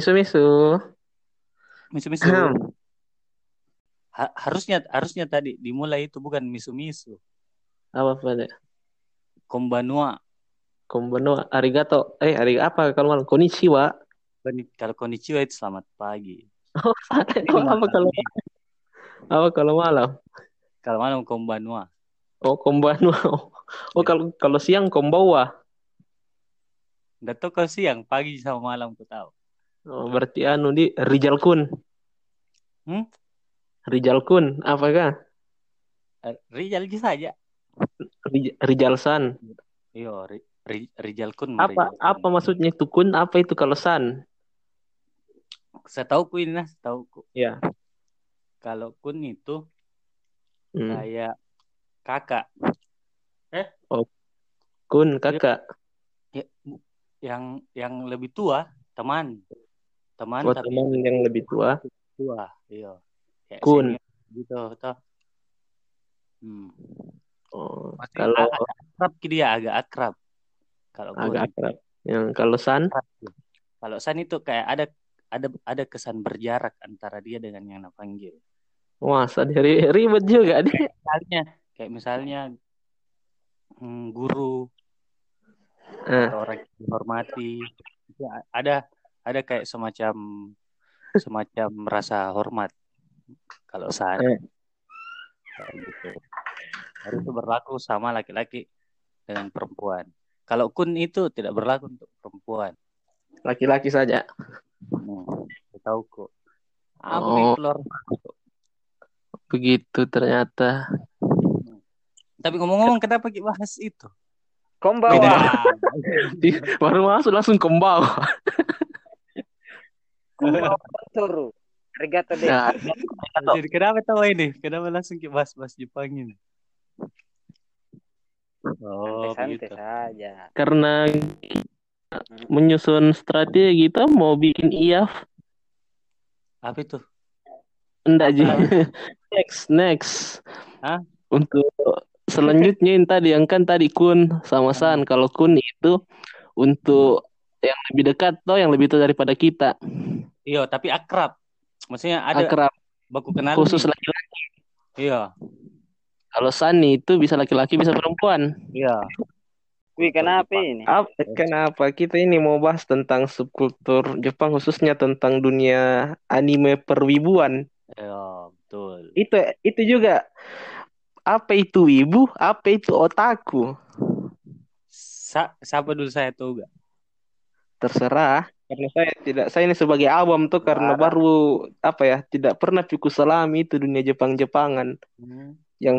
Misu misu. Misu-misu. Ha- harusnya harusnya tadi dimulai itu bukan misu-misu. Apa pada? Kombanua. Konbanwa, arigato. Eh, ari apa kalau malam? Konnichiwa. Koni- Kalau konnichiwa itu selamat pagi. Oh, oh, apa kalau apa kalau malam? Kalau malam kombanua. Oh, konbanwa. Oh, kalau kalau siang konbawa. Nggak tahu kalau siang, pagi sama malam ku tahu. Oh, berarti anu di Rijal Kun. Hmm? Rijal Kun, apakah? Eh, Rijal aja saja. Rij- Rijal San. Ri- Rijal kun. Apa Rijal kun. apa maksudnya itu kun? Apa itu kalau san? Setahu ku ini nah, setahu ku. Ya. Kalau kun itu Hmm. kayak kakak. Kun kakak. Ya, yang yang lebih tua, teman. Teman Oh, tapi teman yang lebih tua. tua. Iya. Kayak Kun. gitu, toh. Hmm. Oh, Maksudnya kalau agak akrab dia, agak akrab. Kalau kun. agak akrab. Yang kalau san? Kalau San itu kayak ada ada ada kesan berjarak antara dia dengan yang panggil. Wah, dari ribet juga deh. Misalnya kayak misalnya hmm, guru Eh, atau orang yang dihormati ada ada kayak semacam semacam rasa hormat kalau San Eh. Gitu. Harus itu berlaku sama laki-laki dengan perempuan. Kalau kun itu tidak berlaku untuk perempuan. laki-laki saja. Hmm, saya tahu kok. Oh. keluar. Begitu ternyata. Tapi ngomong-ngomong kenapa kita bahas itu? Kombawa. Di- Baru masuk langsung kembang. Kombawa Toro. Arigato deh. Nah, Jadi kenapa tahu ini? Kenapa langsung kita bahas-bahas Jepang ini? Oh, Santai begitu. saja. karena menyusun strategi kita mau bikin IAF Apa itu? enggak Ji. Next next Hah? untuk selanjutnya yang tadi yang kan tadi kun sama san kalau kun itu untuk yang lebih dekat toh yang lebih tua daripada kita Iya, tapi akrab. Maksudnya ada akrab. baku kenal khusus laki-laki. Iya, kalau san itu bisa laki-laki bisa perempuan. Iya. Wih, kenapa ini? Ap- kenapa kita ini mau bahas tentang subkultur Jepang khususnya tentang dunia anime perwibuan? Iya, betul. itu itu juga. Apa itu ibu apa itu otaku? Sa siapa dulu saya tahu gak? terserah karena saya tidak saya ini sebagai awam tuh karena Parah. baru apa ya tidak pernah piku selami itu dunia Jepang Jepangan Hmm. yang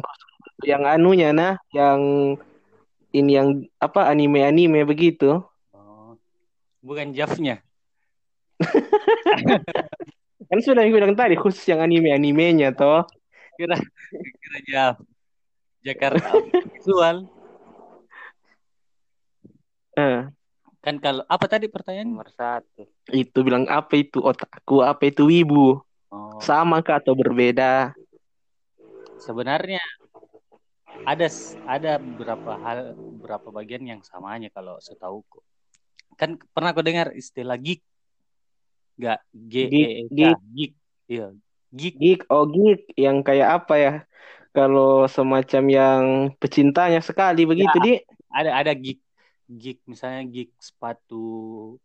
yang anunya nah yang ini yang apa anime anime begitu Oh. Bukan Javnya. kan sudah yang bilang tadi khusus yang anime animenya toh Kira kira Jav. Jakarta visual. eh, Kan kalau apa tadi pertanyaan? Nomor satu. itu bilang apa itu otaku apa itu wibu Oh, sama kah atau berbeda sebenarnya ada ada beberapa hal beberapa bagian yang samanya kalau setahuku. Kan pernah kau dengar istilah geek? Gak G E E geek. Iya, geek. geek oh geek yang kayak apa ya kalau semacam yang pecintanya sekali begitu Ya. di Ada ada geek geek misalnya geek sepatu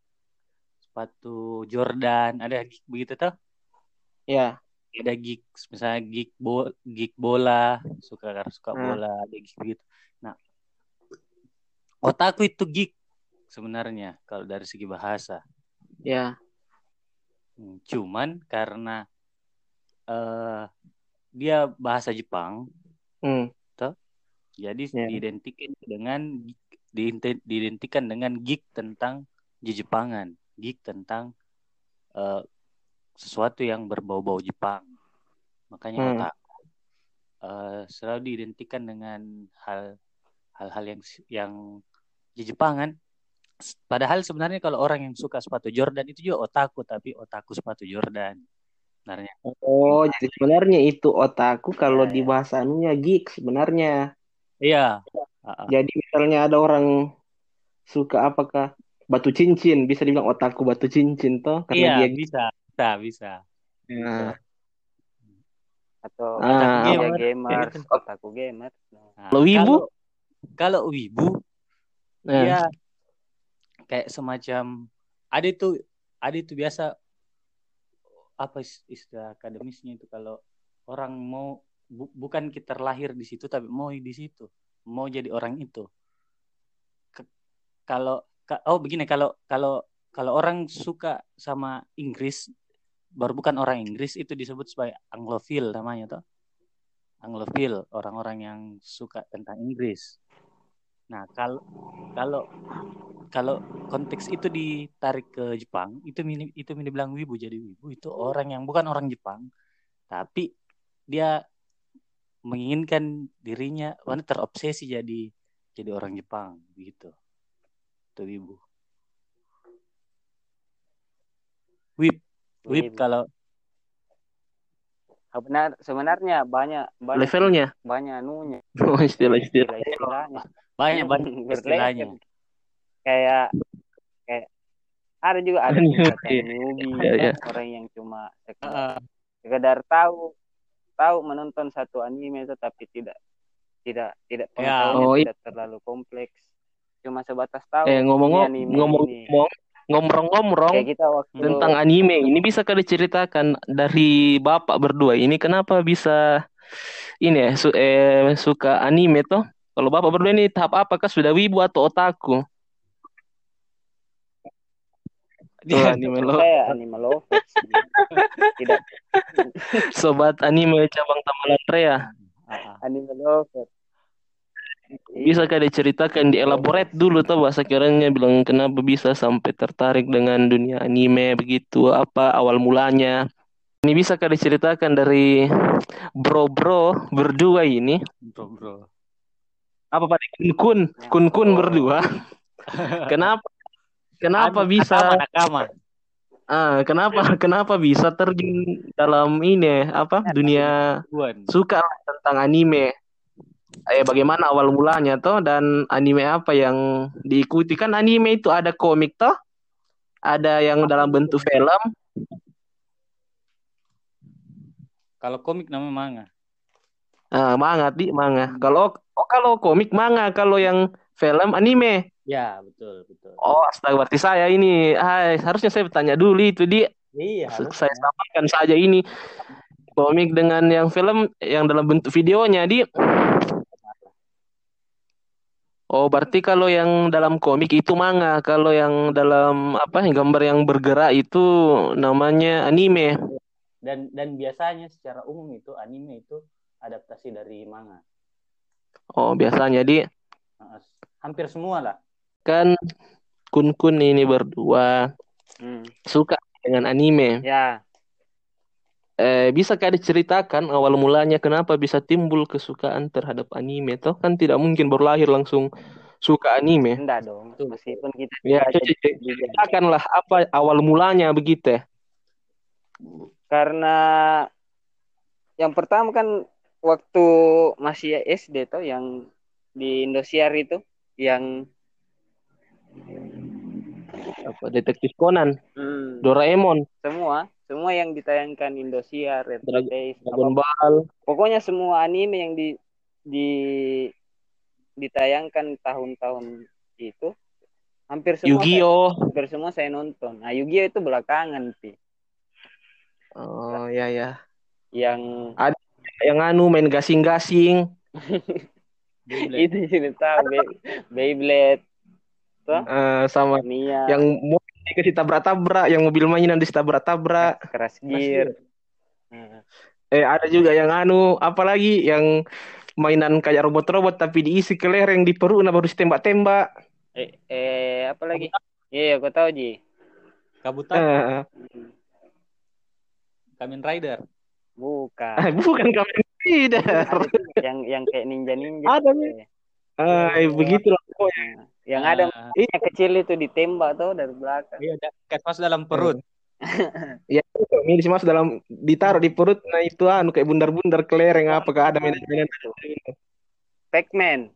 sepatu Jordan, ada geek begitu tuh. ya Ada geek misalnya geek bo geek bola, suka suka Hmm. bola, ada geek begitu. Nah, otaku itu geek sebenarnya kalau dari segi bahasa. ya Cuman karena eh dia bahasa Jepang, hmm. jadi Ya. diidentikan dengan diidentikan dengan geek tentang Jepangan, geek tentang eh, sesuatu yang berbau-bau Jepang. Makanya Hmm. otaku eh, selalu diidentikan dengan hal hal-hal yang yang Jepangan. Padahal sebenarnya kalau orang yang suka sepatu Jordan itu juga otaku, tapi otaku sepatu Jordan. Sebenarnya. oh jadi sebenarnya itu otaku kalau Ya, di ya. bahasa anunya geek sebenarnya Iya. Jadi misalnya ada orang suka apakah batu cincin, bisa dibilang otaku batu cincin toh karena Iya, dia bisa, bisa, bisa. Nah, Atau Ah, dia gamer. gamers, Gitu. otaku gamers. Nah, Kalau wibu? Kalau, kalau wibu, nah, dia kayak semacam ada itu ada itu biasa apa is- istilah akademisnya itu kalau orang mau bu- bukan kita lahir di situ tapi mau di situ mau jadi orang itu. Ke- kalau ka- oh begini kalau kalau kalau orang suka sama Inggris baru bukan orang Inggris itu disebut sebagai Anglophile namanya toh. Anglophile orang-orang yang suka tentang Inggris. Nah kalau kalau kalau konteks itu ditarik ke Jepang itu mini- itu mini bilang wibu jadi wibu. Itu orang yang bukan orang Jepang tapi dia menginginkan dirinya wanita terobsesi jadi jadi orang Jepang gitu wib wib Wibu. kalau benar sebenarnya banyak banyak levelnya, banyak anunya oh, istilah-istilah. istilah-istilahnya. banyak banyak Berlevel. istilahnya Kayak kayak ada juga ada iya. newbie Iya, iya. kan, orang yang cuma sekedar, Heeh. sekedar tahu tahu menonton satu anime itu tapi tidak tidak tidak Ya. Oh, tidak terlalu kompleks cuma sebatas tahu Eh ini ngomong-ngomong, anime ini. ngomong-ngomong kayak kita waktu tentang anime, ini bisa kalian ceritakan dari bapak berdua ini kenapa bisa ini ya su- eh, suka anime toh? Kalau bapak berdua ini tahap apakah sudah wibu atau otaku? Tuh, Dia- anime lo, saya anime lovers tidak. Sobat anime cabang Tamalan Rea. Ah, ah. anime lovers Bisa kalian ceritakan di elaborate dulu tuh bahasa kerennya bilang kenapa bisa sampai tertarik dengan dunia anime begitu apa awal mulanya. Ini bisa kalian ceritakan dari bro-bro berdua ini. Bro bro apa pada kun kun kun kun berdua. Kenapa kenapa Anu, bisa? nakama nakama ah kenapa? Kenapa bisa terjun dalam ini apa dunia suka tentang anime? Eh bagaimana awal mulanya toh? Dan anime apa yang diikuti? Kan anime itu ada komik toh? Ada yang dalam bentuk film. Kalau komik namanya manga? Ah manga di manga. Kalau oh kalau komik manga kalau yang film anime ya betul betul. Oh astaga berarti saya ini ah, harusnya saya bertanya dulu itu di iya saya samakan saja ini. Komik dengan yang film yang dalam bentuk videonya di. Oh, berarti kalau yang dalam komik itu manga, kalau yang dalam apa gambar yang bergerak itu namanya anime. dan dan biasanya secara umum itu anime itu adaptasi dari manga. Oh, biasanya di. Hampir semua lah kan kun-kun ini berdua Hmm. suka dengan anime. ya Eh, bisa kali ceritakan awal mulanya kenapa bisa timbul kesukaan terhadap anime? Toh kan tidak mungkin baru lahir langsung suka anime. enggak dong meskipun kita Ya, ceritakanlah apa awal mulanya begitu ya. karena yang pertama kan waktu masih SD tuh yang di Indosiar itu yang Apa Detektif Conan, hmm, Doraemon, semua semua yang ditayangkan Indosiar, RCTI, Dragon Ball, pokoknya semua anime yang di di ditayangkan tahun-tahun itu hampir semua saya, Yu-Gi-Oh. hampir semua saya nonton. Nah, Yu-Gi-Oh itu belakangan sih Oh ya ya. yang Yang anu main gasing-gasing. Itu sini tahu Bey- Beyblade, Eh, sama Mia, yang mobil dikasih tabrak-tabrak, yang mobil mainan ditabrak-tabrak. Crash Gear. Nah, Eh ada juga yang anu, apalagi yang mainan kayak robot-robot tapi diisi kelereng di perut nah baru tembak-tembak. eh, eh apa lagi? Iya, aku tahu Ji. kabutan Eh, Kamen Rider Bukan. eh, bukan Kamen Rider. Yang yang kayak ninja-ninja. Ada nih. Eh, begitu lah pokoknya. Nah, yang ada Ah, yang kecil itu ditembak tuh dari belakang. iya da- kayak pas dalam perut Ya, ini masuk dalam ditaruh di perut nah itu anu kayak bundar-bundar kelereng apakah ada mainan-mainan Pac-Man.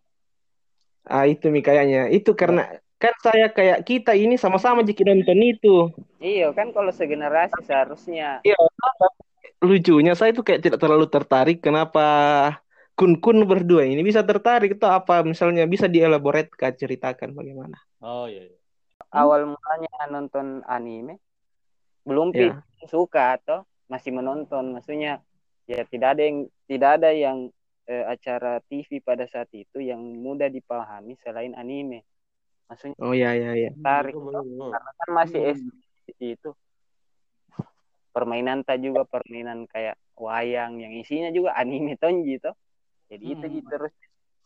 Ah itu mi kayaknya. Itu karena kan saya kayak kita ini sama-sama jika nonton itu. Iya kan kalau segenerasi seharusnya Iya, lucunya saya tuh kayak tidak terlalu tertarik kenapa kun-kun berdua ini bisa tertarik atau apa misalnya bisa dielaborate kah ceritakan bagaimana? Oh iya. iya. awal mulanya nonton anime belum Ya. suka atau masih menonton maksudnya ya tidak ada yang tidak ada yang eh, acara TV pada saat itu yang mudah dipahami selain anime maksudnya Oh ya ya ya. tarik karena kan masih SD itu permainan tak juga permainan kayak wayang yang isinya juga anime tonji toh jadi itu Hmm. Ji, terus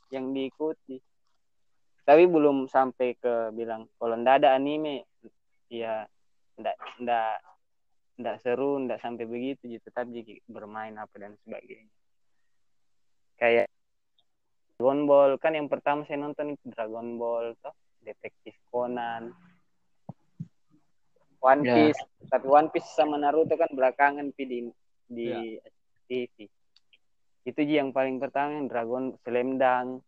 yang diikuti. Tapi belum sampai ke bilang kalau ndak ada anime ya ndak ndak ndak seru ndak sampai begitu gitu. Tetap jadi bermain apa dan sebagainya. Kayak Dragon Ball. Kan yang pertama saya nonton itu Dragon Ball toh. Detektif Conan. One Ya. Piece. Tapi One Piece sama Naruto kan belakangan di di Ya. TV itu Ji yang paling pertama yang Dragon Slam Dunk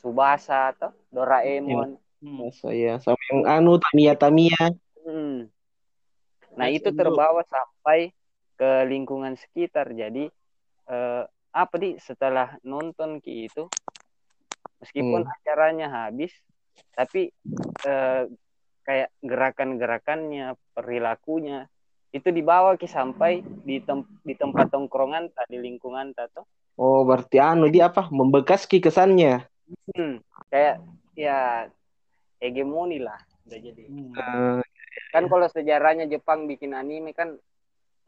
Subasa atau Doraemon Hmm. Masa ya sama yang anu Tamiya Tamiya. Hmm. Nah itu terbawa sampai ke lingkungan sekitar. Jadi eh, apa di setelah nonton ki itu, meskipun Hmm. acaranya habis, tapi eh, kayak gerakan-gerakannya, perilakunya itu dibawa ki sampai di tem- di tempat tongkrongan tak di lingkungan tak toh. Oh berarti anu dia apa membekas ki kesannya. Hmm. Kayak ya hegemoni lah udah jadi. Hmm. Eh, Kan kalau sejarahnya Jepang bikin anime kan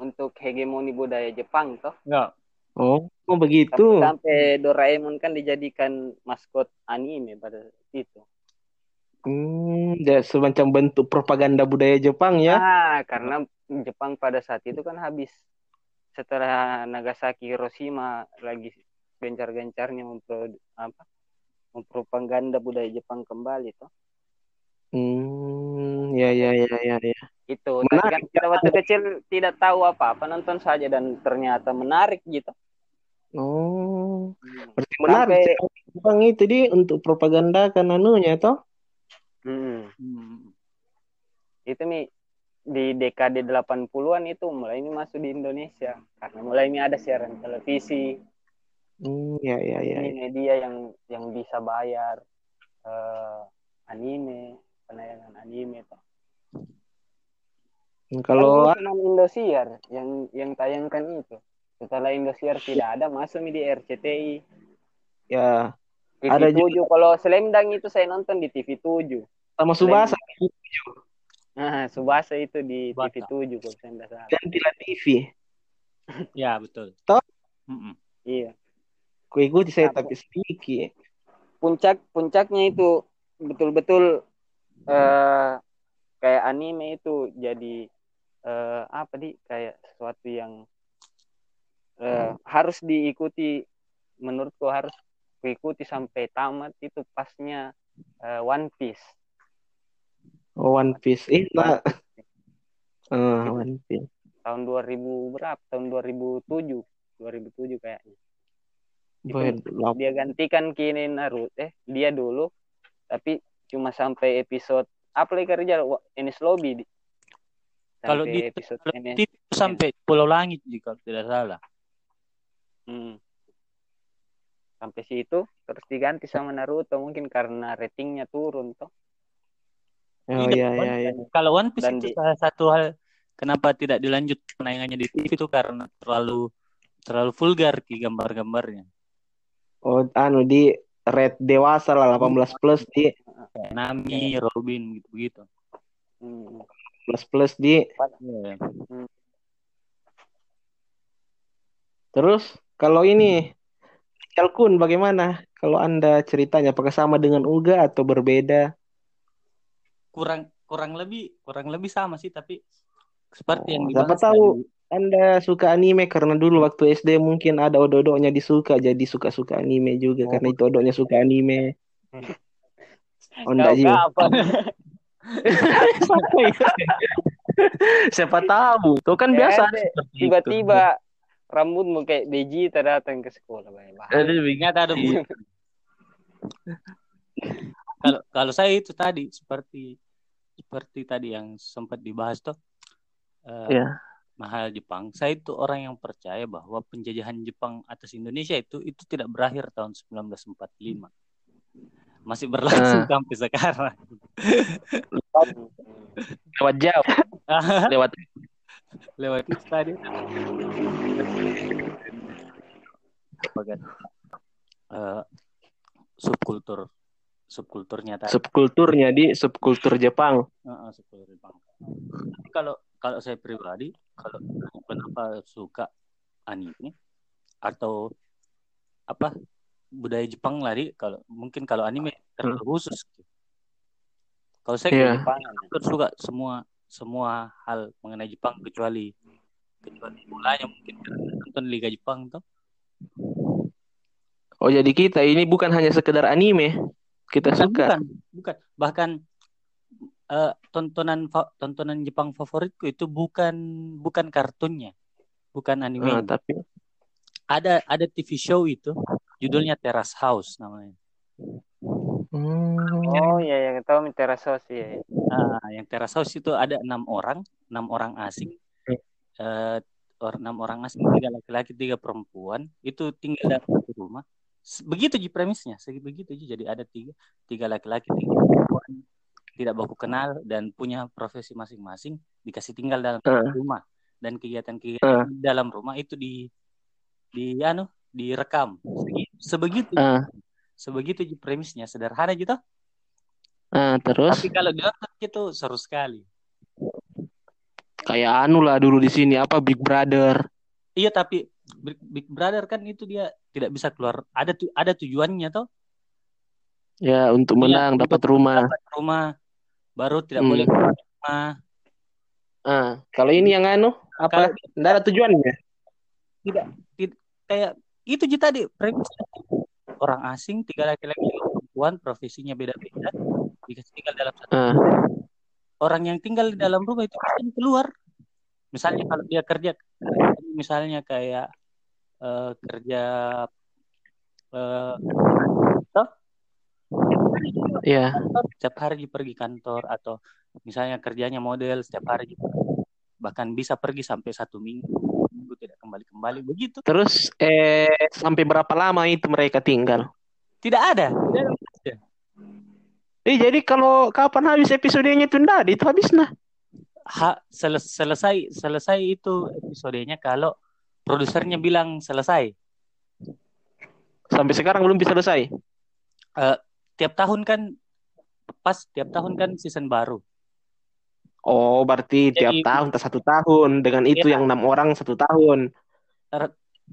untuk hegemoni budaya Jepang toh. Ya. oh oh begitu. Sampai Doraemon kan dijadikan maskot anime pada itu. Hmm, ya, semacam bentuk propaganda budaya Jepang ya. Ah, karena Jepang pada saat itu kan habis setelah Nagasaki Hiroshima lagi gencar-gencarnya mempro apa mempropaganda budaya Jepang kembali toh. Hmm, ya ya ya ya ya. Itu. Menarik. kan kita waktu kecil tidak tahu apa-apa, nonton saja dan ternyata menarik gitu. Oh, Hmm. berarti menarik. Sampai- Jepang itu di untuk propaganda kan anunya toh. Hmm. Hmm. itu nih di dekade 80-an itu mulai ini masuk di Indonesia karena mulai ini ada siaran televisi Hmm, ya ya ya. ini media yang yang bisa bayar eh, anime penayangan anime tuh. Kalau Kan dulu cuma Indosiar yang yang tayangkan itu setelah Indosiar tidak ada masuk di RCTI ya TV Ada 7 kalau Slam Dunk itu saya nonton di TV 7 sama Subasa nah Subasa itu di Subasa. TV 7 kalau saya tidak salah dan Pilar TV. Ya betul. Toh? Mm-mm. iya Ku ikuti saya tapi sedikit. puncak puncaknya itu betul-betul eh kayak anime itu jadi eh apa di kayak sesuatu yang eh, harus diikuti menurutku harus diikuti sampai tamat itu pasnya eh, One Piece Oh, One Piece. Eh, nah. Ah, One Piece. tahun 2000 berapa tahun 2007 2007 kayaknya Itu Boy, dia gantikan kini Naruto eh dia dulu tapi cuma sampai episode apa lagi kerja Enes Lobby di Kalau Sampai di episode kalau di- sampai Pulau Langit jika tidak salah. Hmm. Sampai situ terus diganti sama Naruto mungkin karena ratingnya turun toh Oh iya One- iya iya. Kalau One Piece Dan itu di- salah satu hal kenapa tidak dilanjut penayangannya di TV itu karena terlalu terlalu vulgar ki gambar-gambarnya. Oh, anu di red dewasa lah 18 plus di Nami, Robin gitu-gitu. Hmm. plus plus di Iya. terus kalau ini Kalkun bagaimana? Kalau Anda ceritanya apakah sama dengan Uga atau berbeda? Kurang kurang lebih kurang lebih sama sih tapi seperti yang Oh, siapa tahu tadi. Anda suka anime karena dulu waktu SD mungkin ada odo-odonya disuka jadi suka-suka anime juga Oh. karena itu odonya suka anime. Oh, enggak Ji. kapan? Siapa tahu. Itu kan Ya, biasa itu. tiba-tiba rambutmu kayak Vegeta datang ke sekolah Bang. Ada Ingat ada bu kalau kalau saya itu tadi seperti seperti tadi yang sempat dibahas tuh eh, Ya. mahal Jepang. Saya itu orang yang percaya bahwa penjajahan Jepang atas Indonesia itu itu tidak berakhir tahun 1945. Masih berlangsung Ah. sampai sekarang. Lewat jauh, lewat Lewat itu tadi. Apa kan? Eh, subkultur subkulturnya tadi. subkulturnya di subkultur Jepang. Heeh, subkultur Jepang. Tapi kalau kalau saya pribadi, kalau kenapa suka anime atau apa budaya Jepang lari kalau mungkin kalau anime terlalu khusus. Kalau saya. Jepangan. hampir suka semua semua hal mengenai Jepang kecuali kecuali mulanya mungkin karena nonton Liga Jepang tuh. Oh jadi kita ini bukan hanya sekedar anime, kita Bukan, suka. bukan, bukan. Bahkan eh, tontonan fa- tontonan Jepang favoritku itu bukan bukan kartunnya, bukan anime. Ah, tapi ada ada TV show itu judulnya Terrace House namanya. Hmm. Oh iya yang tahu Miterasos ya. Nah, yang Terrace House itu ada enam orang, enam orang asing, eh enam orang asing, tiga laki-laki, tiga perempuan, itu tinggal dalam satu rumah. Begitu ji premisnya, begitu ji. Jadi ada tiga, tiga laki-laki, tiga perempuan, tidak baku kenal dan punya profesi masing-masing, dikasih tinggal dalam Ah. rumah dan kegiatan-kegiatan di dalam rumah itu di di anu direkam. Sebegitu, Ah, sebegitu ji premisnya, sederhana gitu. ah, terus Tapi kalau ditonton itu seru sekali. Kayak anu lah dulu di sini apa Big Brother. Iya tapi Big, Big Brother kan itu dia tidak bisa keluar. Ada tu, ada tujuannya toh. Ya untuk Iya, menang untuk dapat rumah. Dapat rumah baru tidak Hmm. boleh keluar rumah. Ah, kalau ini yang anu apa? Tidak ada tujuannya. tidak, tidak kayak itu aja tadi. Orang asing tiga laki-laki perempuan profesinya beda-beda dikasih tinggal dalam satu Ah, orang yang tinggal di dalam rumah itu bisa keluar. Misalnya kalau dia kerja misalnya kayak eh, kerja eh, toh, ya. setiap hari pergi kantor atau misalnya kerjanya model setiap hari bahkan bisa pergi sampai satu minggu minggu tidak kembali kembali begitu Terus eh sampai berapa lama itu mereka tinggal? tidak ada tidak ada. Eh jadi kalau kapan habis episodenya itu ada, itu habis nah. Ha, sele- selesai selesai itu episodenya kalau produsernya bilang selesai Sampai sekarang belum bisa selesai. tiap tahun kan pas tiap tahun kan season baru Oh, berarti Jadi- tiap tahun tak satu tahun dengan itu Iya. yang enam orang satu tahun.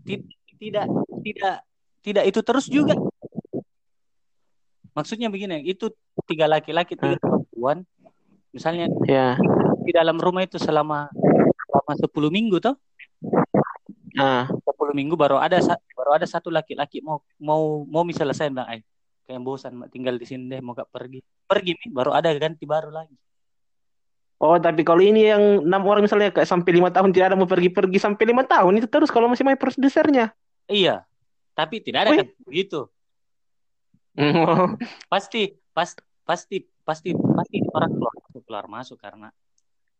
Ti- tidak tidak tidak itu terus juga maksudnya begini itu tiga laki-laki tiga perempuan misalnya Ya. di dalam rumah itu selama selama 10 minggu toh? Ah, 10 minggu baru ada baru ada satu laki-laki mau mau mau misalnya saya bilang ay kayak bosan tinggal di sini deh mau gak pergi. Pergi Mi. baru ada ganti baru lagi. Oh, tapi kalau ini yang enam orang misalnya kayak sampai lima tahun tidak ada mau pergi-pergi sampai lima tahun itu terus kalau masih main produsernya. iya. Tapi tidak ada Wih. kan begitu pasti pasti pasti pasti pasti orang keluar masuk keluar masuk karena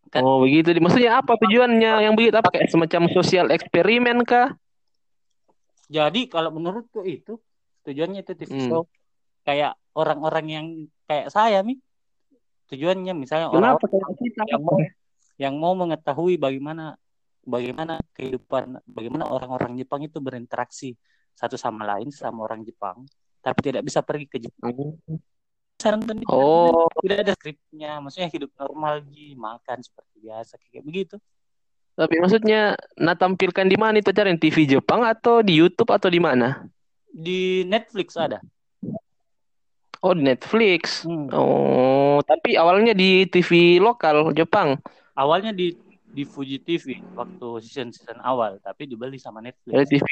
Kan- oh begitu. Maksudnya apa tujuannya yang begitu? Apa kayak semacam sosial eksperimen kah? jadi kalau menurutku itu tujuannya itu TV Hmm. show kayak orang-orang yang kayak saya mi tujuannya misalnya orang Kenapa kayak kita? yang mau yang mau mengetahui bagaimana bagaimana kehidupan bagaimana orang-orang Jepang itu berinteraksi satu sama lain sama orang Jepang tapi tidak bisa pergi ke Jepang. Saya nonton itu, Oh, tidak ada skripnya. Maksudnya hidup normal ji makan seperti biasa kayak begitu. Tapi maksudnya nah tampilkan di mana itu? Cari TV Jepang atau di YouTube atau di mana? di Netflix ada. Oh, di Netflix. Hmm. Oh, tapi awalnya di TV lokal Jepang. awalnya di di Fuji TV waktu season season awal tapi dibeli sama Netflix. TV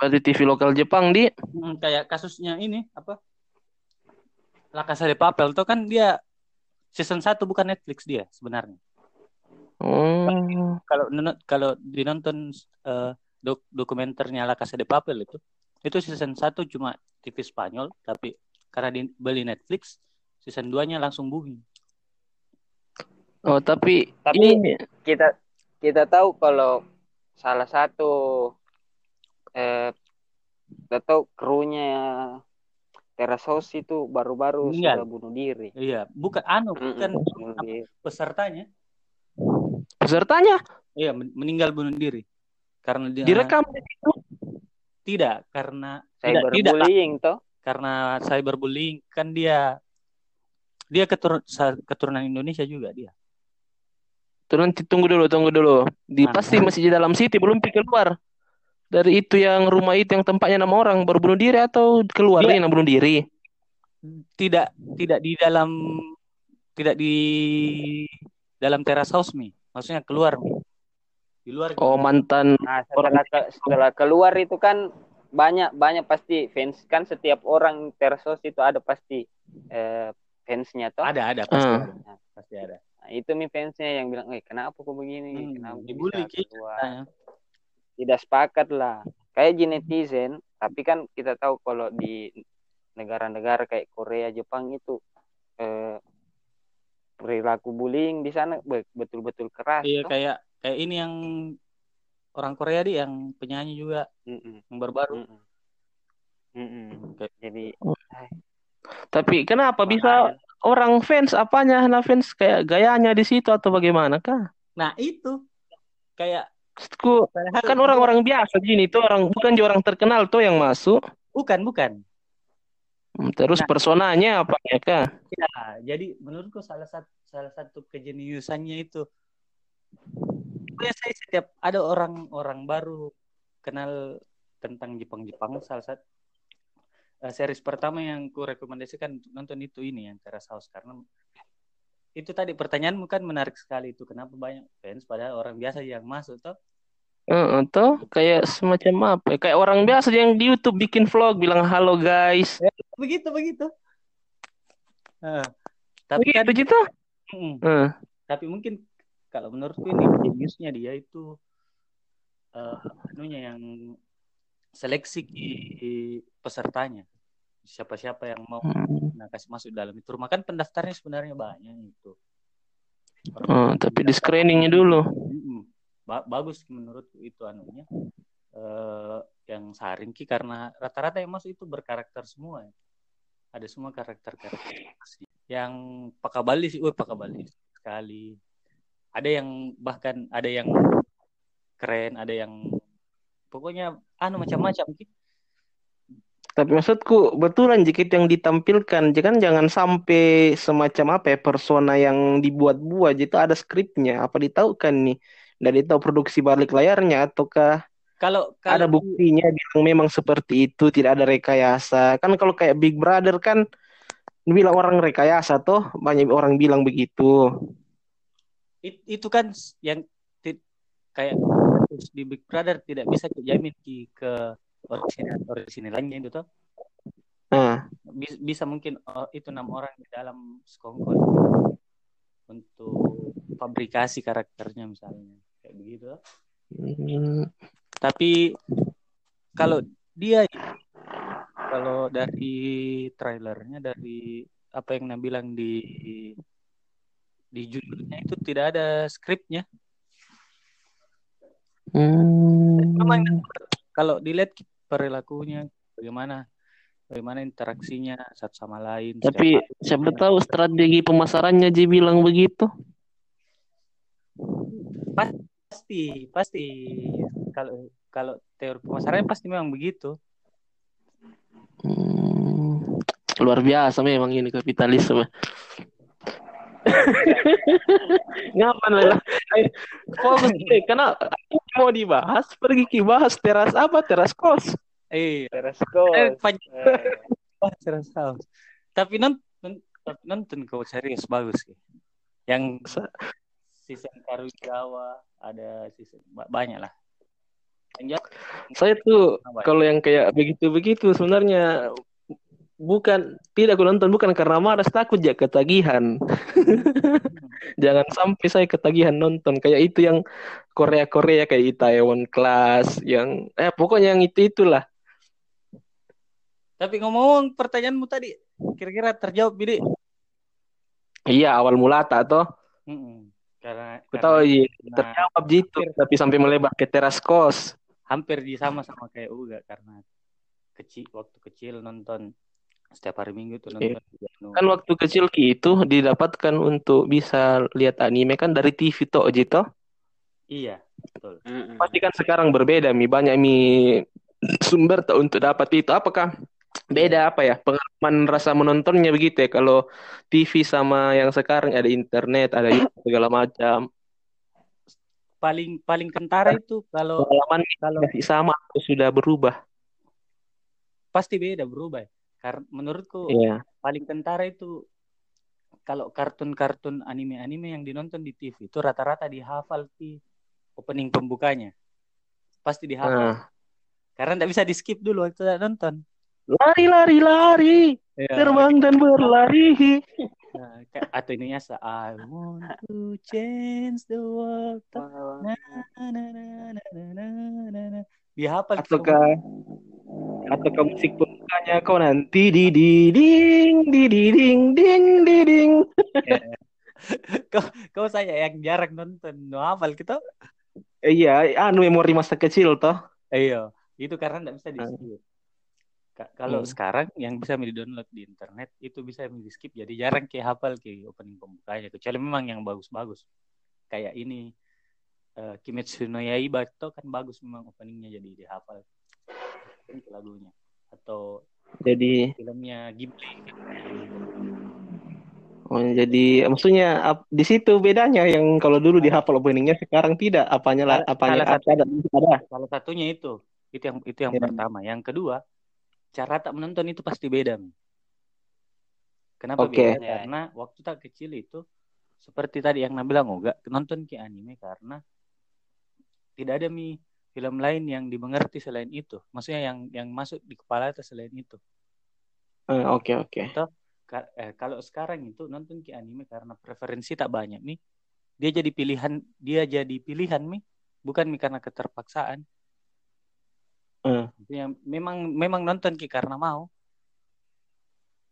dari TV lokal Jepang di Hmm, kayak kasusnya ini apa La Casa de Papel tuh kan dia season 1 bukan Netflix dia sebenarnya Oh. kalau kalau dinonton eh, dok dokumenternya La Casa de Papel itu itu season 1 cuma TV Spanyol tapi karena dibeli Netflix season 2-nya langsung booming. Oh, tapi Tapi- ini kita kita tahu kalau salah satu eh kita tahu krunya Teras House itu baru-baru Meninggal. sudah bunuh diri. Iya, bukan anu, bukan diri. pesertanya. pesertanya Iya, men- meninggal bunuh diri. Karena dia direkam di situ. tidak karena Cyberbullying toh. karena cyberbullying kan dia dia keturun, keturunan Indonesia juga dia. Nanti tunggu dulu, tunggu dulu. Di Ah. pasti masih di dalam city belum pi keluar. Dari itu yang rumah itu yang tempatnya enam orang baru bunuh diri atau keluar Dia- yang bunuh diri? Tidak tidak di dalam tidak di dalam teras house mi. Maksudnya keluar mi. Di luar. Oh mantan Nah, setelah ke- setelah keluar itu kan banyak banyak pasti fans kan setiap orang Teras House itu ada pasti eh, fansnya toh. ada ada pasti Ah. ada. Pasti ada. Nah, itu mi fansnya yang bilang, "Eh, kenapa kok begini? Hmm, kenapa dibully bisa gitu keluar?" katanya. Tidak sepakat lah. Kayak di netizen, tapi kan kita tahu kalau di negara-negara kayak Korea, Jepang itu eh, perilaku bullying di sana be- betul-betul keras. Iya toh. kayak kayak ini yang orang Korea di yang penyanyi juga Mm-mm, yang baru-baru. mm-mm. Mm-mm. Kayak- Jadi tapi kenapa makanya- bisa orang fans apanya nah fans kayak gayanya di situ atau bagaimana kah? Nah, itu kayak Maksudku padahal kan orang-orang biasa gini tuh orang bukan di orang terkenal tuh yang masuk. bukan bukan. Hmm, Terus Nah. personanya apa ya kah? Ya, jadi menurutku salah satu salah satu kejeniusannya itu biasanya setiap ada orang-orang baru kenal tentang Jepang-Jepang salah satu eh, series pertama yang ku rekomendasikan untuk nonton itu ini yang Teras House karena itu tadi pertanyaanmu kan menarik sekali itu kenapa banyak fans padahal orang biasa yang masuk toh Heeh, toh kayak semacam apa? ya? Kayak orang biasa yang di YouTube bikin vlog bilang halo guys. begitu begitu Eh, tapi kan Begitu gitu. Mm. Heeh. tapi mungkin kalau menurutku ini jeniusnya dia itu eh anunya yang seleksi pesertanya siapa-siapa yang mau Hmm. nah, kasih masuk dalam itu rumah kan pendaftarnya sebenarnya banyak itu Oh, tapi di screeningnya dulu. Ba- bagus menurutku itu anunya eh yang saring ki karena rata-rata yang masuk itu berkarakter semua ya. ada semua karakter-karakter asli. yang pakabali sih, wih pakabali sekali. Ada yang bahkan ada yang keren, ada yang pokoknya anu macam-macam ki. Tapi maksudku betulan jika itu yang ditampilkan, jangan jangan sampai semacam apa ya persona yang dibuat-buat, itu ada skripnya, apa ditahukan nih? Dan ditahu produksi balik layarnya ataukah Kalau ada kalau buktinya bilang memang seperti itu, tidak ada rekayasa. Kan kalau kayak Big Brother kan bilang orang rekayasa toh, banyak orang bilang begitu. it- itu kan yang kayak di Big Brother tidak bisa dijamin ke orisinil orisinilnya itu toh. Nah, bisa, bisa mungkin oh, itu enam orang di dalam sekongkol untuk fabrikasi karakternya misalnya kayak begitu hmm, tapi kalau dia kalau dari trailernya dari apa yang Nabi bilang di di judulnya itu tidak ada skripnya. Memang hmm, kalau dilihat perilakunya bagaimana bagaimana interaksinya satu sama lain tapi siapa tahu strategi pemasarannya dia bilang begitu. pasti pasti kalau kalau teori pemasarannya pasti memang begitu Hmm, luar biasa memang ini kapitalisme. Ngapain lah? Fokus deh, karena mau dibahas pergi ki bahas teras apa? Teras kos. eh Teras eh, House. panjang. Eh, banget Teras House. tapi nonton tapi nonton kau serius bagus sih. Yang season Karugawa ada season ba- banyak lah. Saya tuh kalau yang kayak begitu-begitu sebenarnya bukan tidak aku nonton bukan karena malas takut ya ketagihan. Jangan sampai saya ketagihan nonton kayak itu yang Korea-Korea kayak Itaewon Class yang eh pokoknya yang itu itulah. tapi ngomong pertanyaanmu tadi kira-kira terjawab Bidi Iya, awal mula tak toh. Karena Ku karena tahu iya, terjawab gitu, tapi sampai melebar ke teras kos. hampir di sama sama kayak Uga karena kecil waktu kecil nonton setiap hari Minggu tuh Iya. nonton di anu. Kan waktu kecil Ki itu didapatkan untuk bisa lihat anime kan dari TV toh Jito. Iya, betul. Mm-mm. Pasti kan sekarang berbeda mi banyak mi sumber tuh untuk dapat itu. Apakah beda apa ya pengalaman rasa menontonnya begitu ya kalau TV sama yang sekarang ada internet ada YouTube segala macam Paling paling kentara itu kalau pengalaman kalau masih sama atau sudah berubah pasti beda berubah. Karena menurutku Iya paling kentara itu kalau kartun-kartun anime-anime yang dinonton di TV itu rata-rata dihafal di opening pembukanya. Pasti dihafal. nah. Karena tidak bisa di skip dulu waktu nonton. lari lari lari Iya. terbang dan berlari Nah, atau ininya se I want to change the world. Na, na, na, na, na, na, na, na. Dihafal ataukah ataukah musik pembukanya kau nanti di di ding di di ding ding di ding kau, kau saya yang jarang nonton no hafal gitu. Eh, iya anu memori masa kecil toh Iya, itu karena tidak bisa di Hmm. skip. Ka- Kalau Hmm. sekarang yang bisa di-download di internet itu bisa di skip jadi jarang kayak hafal ke opening pembukanya kecuali memang yang bagus-bagus. Kayak ini eh, Kimetsu no Yaiba itu kan bagus memang openingnya jadi dihafal lagunya. Atau jadi filmnya Ghibli oh, jadi maksudnya ap- di situ bedanya yang kalau dulu dihafal openingnya sekarang tidak. Apanya lah Salah- apanya salah apa ada ada. salah satunya itu. Itu yang itu yang Ya. pertama. Yang kedua cara tak menonton itu pasti beda kenapa Oke. beda? Karena waktu tak kecil itu seperti tadi yang Nabila nggak nonton ke anime karena tidak ada mi film lain yang dimengerti selain itu. Maksudnya yang yang masuk di kepala itu selain itu. Eh, oke oke. Ka- eh, kalau sekarang itu nonton ke anime karena preferensi tak banyak nih. Dia jadi pilihan dia jadi pilihan mi bukan mi karena keterpaksaan. Eh. yang memang memang nonton ki karena mau.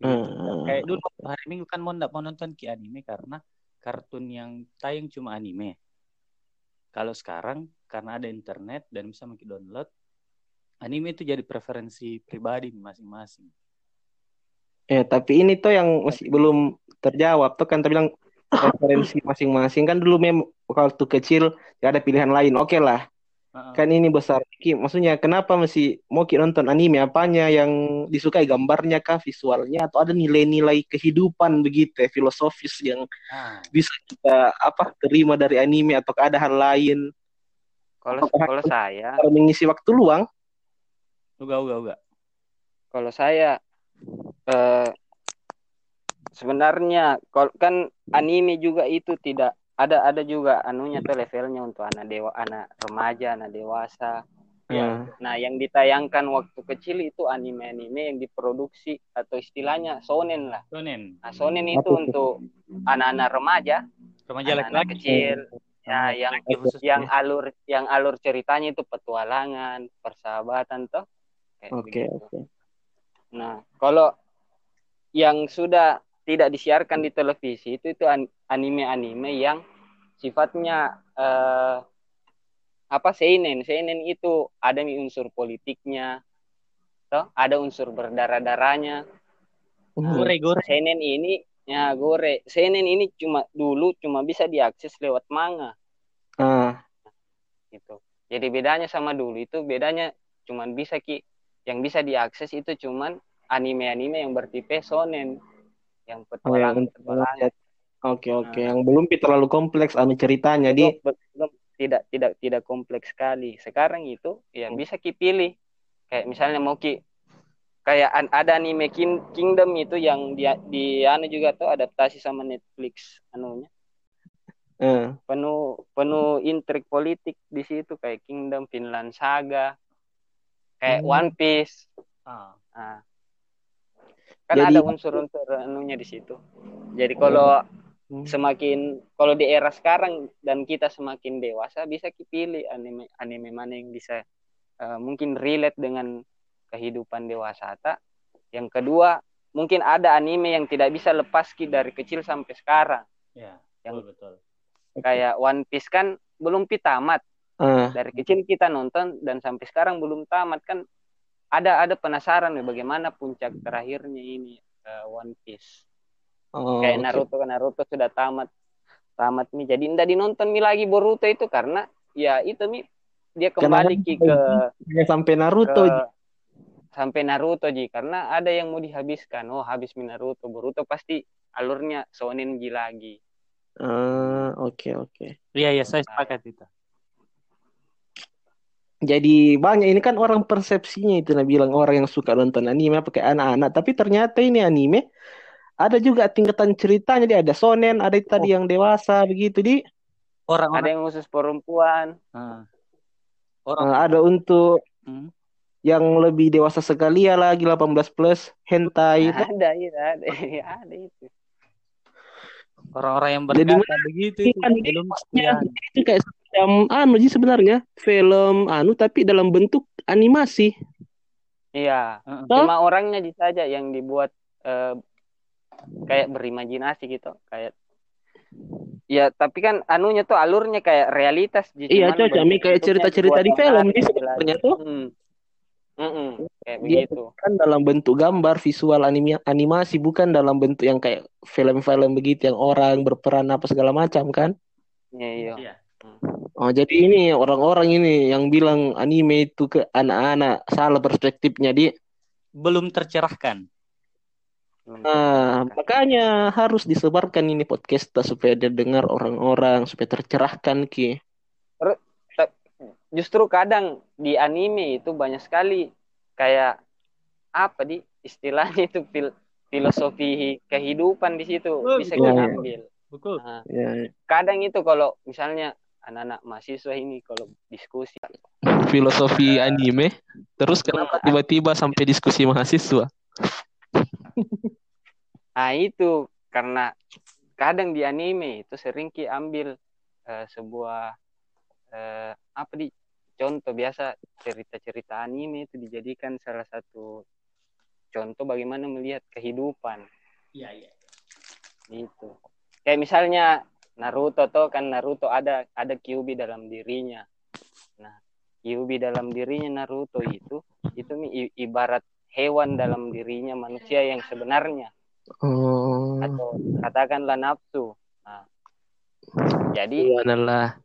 Gitu. Eh, kayak dulu hari minggu kan mau ndak mau nonton ki anime karena kartun yang tayang cuma anime kalau sekarang karena ada internet dan bisa mungkin download anime itu jadi preferensi pribadi masing-masing. Eh, tapi ini tuh yang masih belum terjawab tuh kan tadi bilang preferensi masing-masing. Kan dulu mem waktu kecil ya ada pilihan lain. Oke lah, Heeh. kan ini besar. Ki, maksudnya kenapa masih mau ki nonton anime? Apanya yang disukai gambarnya kah, visualnya atau ada nilai-nilai kehidupan begitu ya, filosofis yang Nah, bisa kita apa terima dari anime atau ada hal lain Kalau kalau saya, mengisi waktu luang? uga uga uga kalau saya eh, sebenarnya kalau kan anime juga itu tidak ada ada juga anunya tuh levelnya untuk anak dewa anak remaja anak dewasa Ya. nah yang ditayangkan waktu kecil itu anime-anime yang diproduksi atau istilahnya sonen lah Sonen nah sonen itu Apa itu? untuk anak-anak remaja remaja laki-laki kecil ya yang khusus yang ya. alur yang alur ceritanya itu petualangan persahabatan toh Kayak Oke, begitu. oke. Nah, kalau yang sudah tidak disiarkan di televisi itu itu an- anime-anime yang sifatnya eh, apa seinen. Seinen itu ada nih unsur politiknya, toh ada unsur berdarah-darahnya. Hmm. gore gore Seinen ini ya gore. Seinen ini cuma dulu cuma bisa diakses lewat manga Ah, gitu. Jadi bedanya sama dulu itu bedanya cuman bisa ki yang bisa diakses itu cuman anime-anime yang bertipe shonen yang oh, yang petualangan-petualangan. Oke oke, yang belum terlalu kompleks anu ceritanya di Belum- tidak tidak tidak kompleks sekali. Sekarang itu ya Hmm. bisa ki pilih. Kayak misalnya mau ki kayak an- ada anime King- Kingdom itu yang dia di anu juga tuh adaptasi sama Netflix anunya. eh, Penuh penuh intrik politik di situ kayak Kingdom, Finland Saga, kayak Hmm. One Piece. ah. Nah, kan Jadi- ada unsur-unsur anunya di situ. Jadi kalau Hmm. semakin kalau di era sekarang dan kita semakin dewasa bisa pilih anime anime mana yang bisa eh, mungkin relate dengan kehidupan dewasa tak. Yang kedua mungkin ada anime yang tidak bisa lepas ki dari kecil sampai sekarang Ya, Yang- betul betul. kayak One Piece kan belum pi tamat Ah, dari kecil kita nonton dan sampai sekarang belum tamat kan ada ada penasaran nih bagaimana puncak terakhirnya ini eh, One Piece oh, kayak oke. Naruto kan Naruto sudah tamat tamat nih jadi ndak dinonton mi lagi Boruto itu karena ya itu mi dia kembali ki ke Hanya sampai Naruto. ke sampai Naruto ji karena ada yang mau dihabiskan oh habis mi Naruto Boruto pasti alurnya shonen ji lagi Ah, oke oke. Iya iya saya sepakat itu. Jadi banyak ini kan orang persepsinya itu nah bilang orang yang suka nonton anime pakai anak-anak, tapi ternyata ini anime ada juga tingkatan ceritanya. Dia ada shonen, ada tadi yang dewasa begitu. Di ada Orang-orang yang khusus perempuan. Ah. orang eh, ada untuk Hmm. yang lebih dewasa sekali ya lagi 18 plus hentai. Itu. ada itu ada ada itu. Orang-orang yang Jadi berkata begitu itu kan Ya, itu kayak semacam anu sih sebenarnya film anu tapi dalam bentuk animasi. iya Heeh. Toh? cuma orangnya saja yang dibuat eh, kayak berimajinasi gitu kayak ya tapi kan anunya tuh alurnya kayak realitas Iya, cocok, Mi, kayak cerita-cerita di film lagi. sebenarnya tuh. Hmm. Mm-mm, kayak Dia begitu kan dalam bentuk gambar visual anime animasi bukan dalam bentuk yang kayak film-film begitu yang orang berperan apa segala macam kan. iya iya Iya. Oh, jadi ini orang-orang ini yang bilang anime itu ke anak-anak salah perspektifnya di Belum tercerahkan. Nah, makanya harus disebarkan ini podcast supaya didengar orang-orang supaya tercerahkan ki. justru kadang di anime itu banyak sekali kayak apa di istilahnya itu fil- filosofi kehidupan di situ Oh, bisa betul. kita ambil. Betul. Nah, Ya, kadang itu kalau misalnya anak-anak mahasiswa ini kalau diskusi filosofi anime. Terus kenapa tiba-tiba sampai diskusi mahasiswa? nah itu karena kadang di anime itu sering ki ambil eh, sebuah eh, apa di contoh biasa cerita-cerita anime itu dijadikan salah satu contoh bagaimana melihat kehidupan Iya iya. gitu kayak misalnya Naruto tuh kan Naruto ada ada Kyuubi dalam dirinya. Nah Kyuubi dalam dirinya Naruto itu itu ibarat hewan dalam dirinya manusia yang sebenarnya. Oh, atau katakanlah nafsu. Nah jadi subhanallah.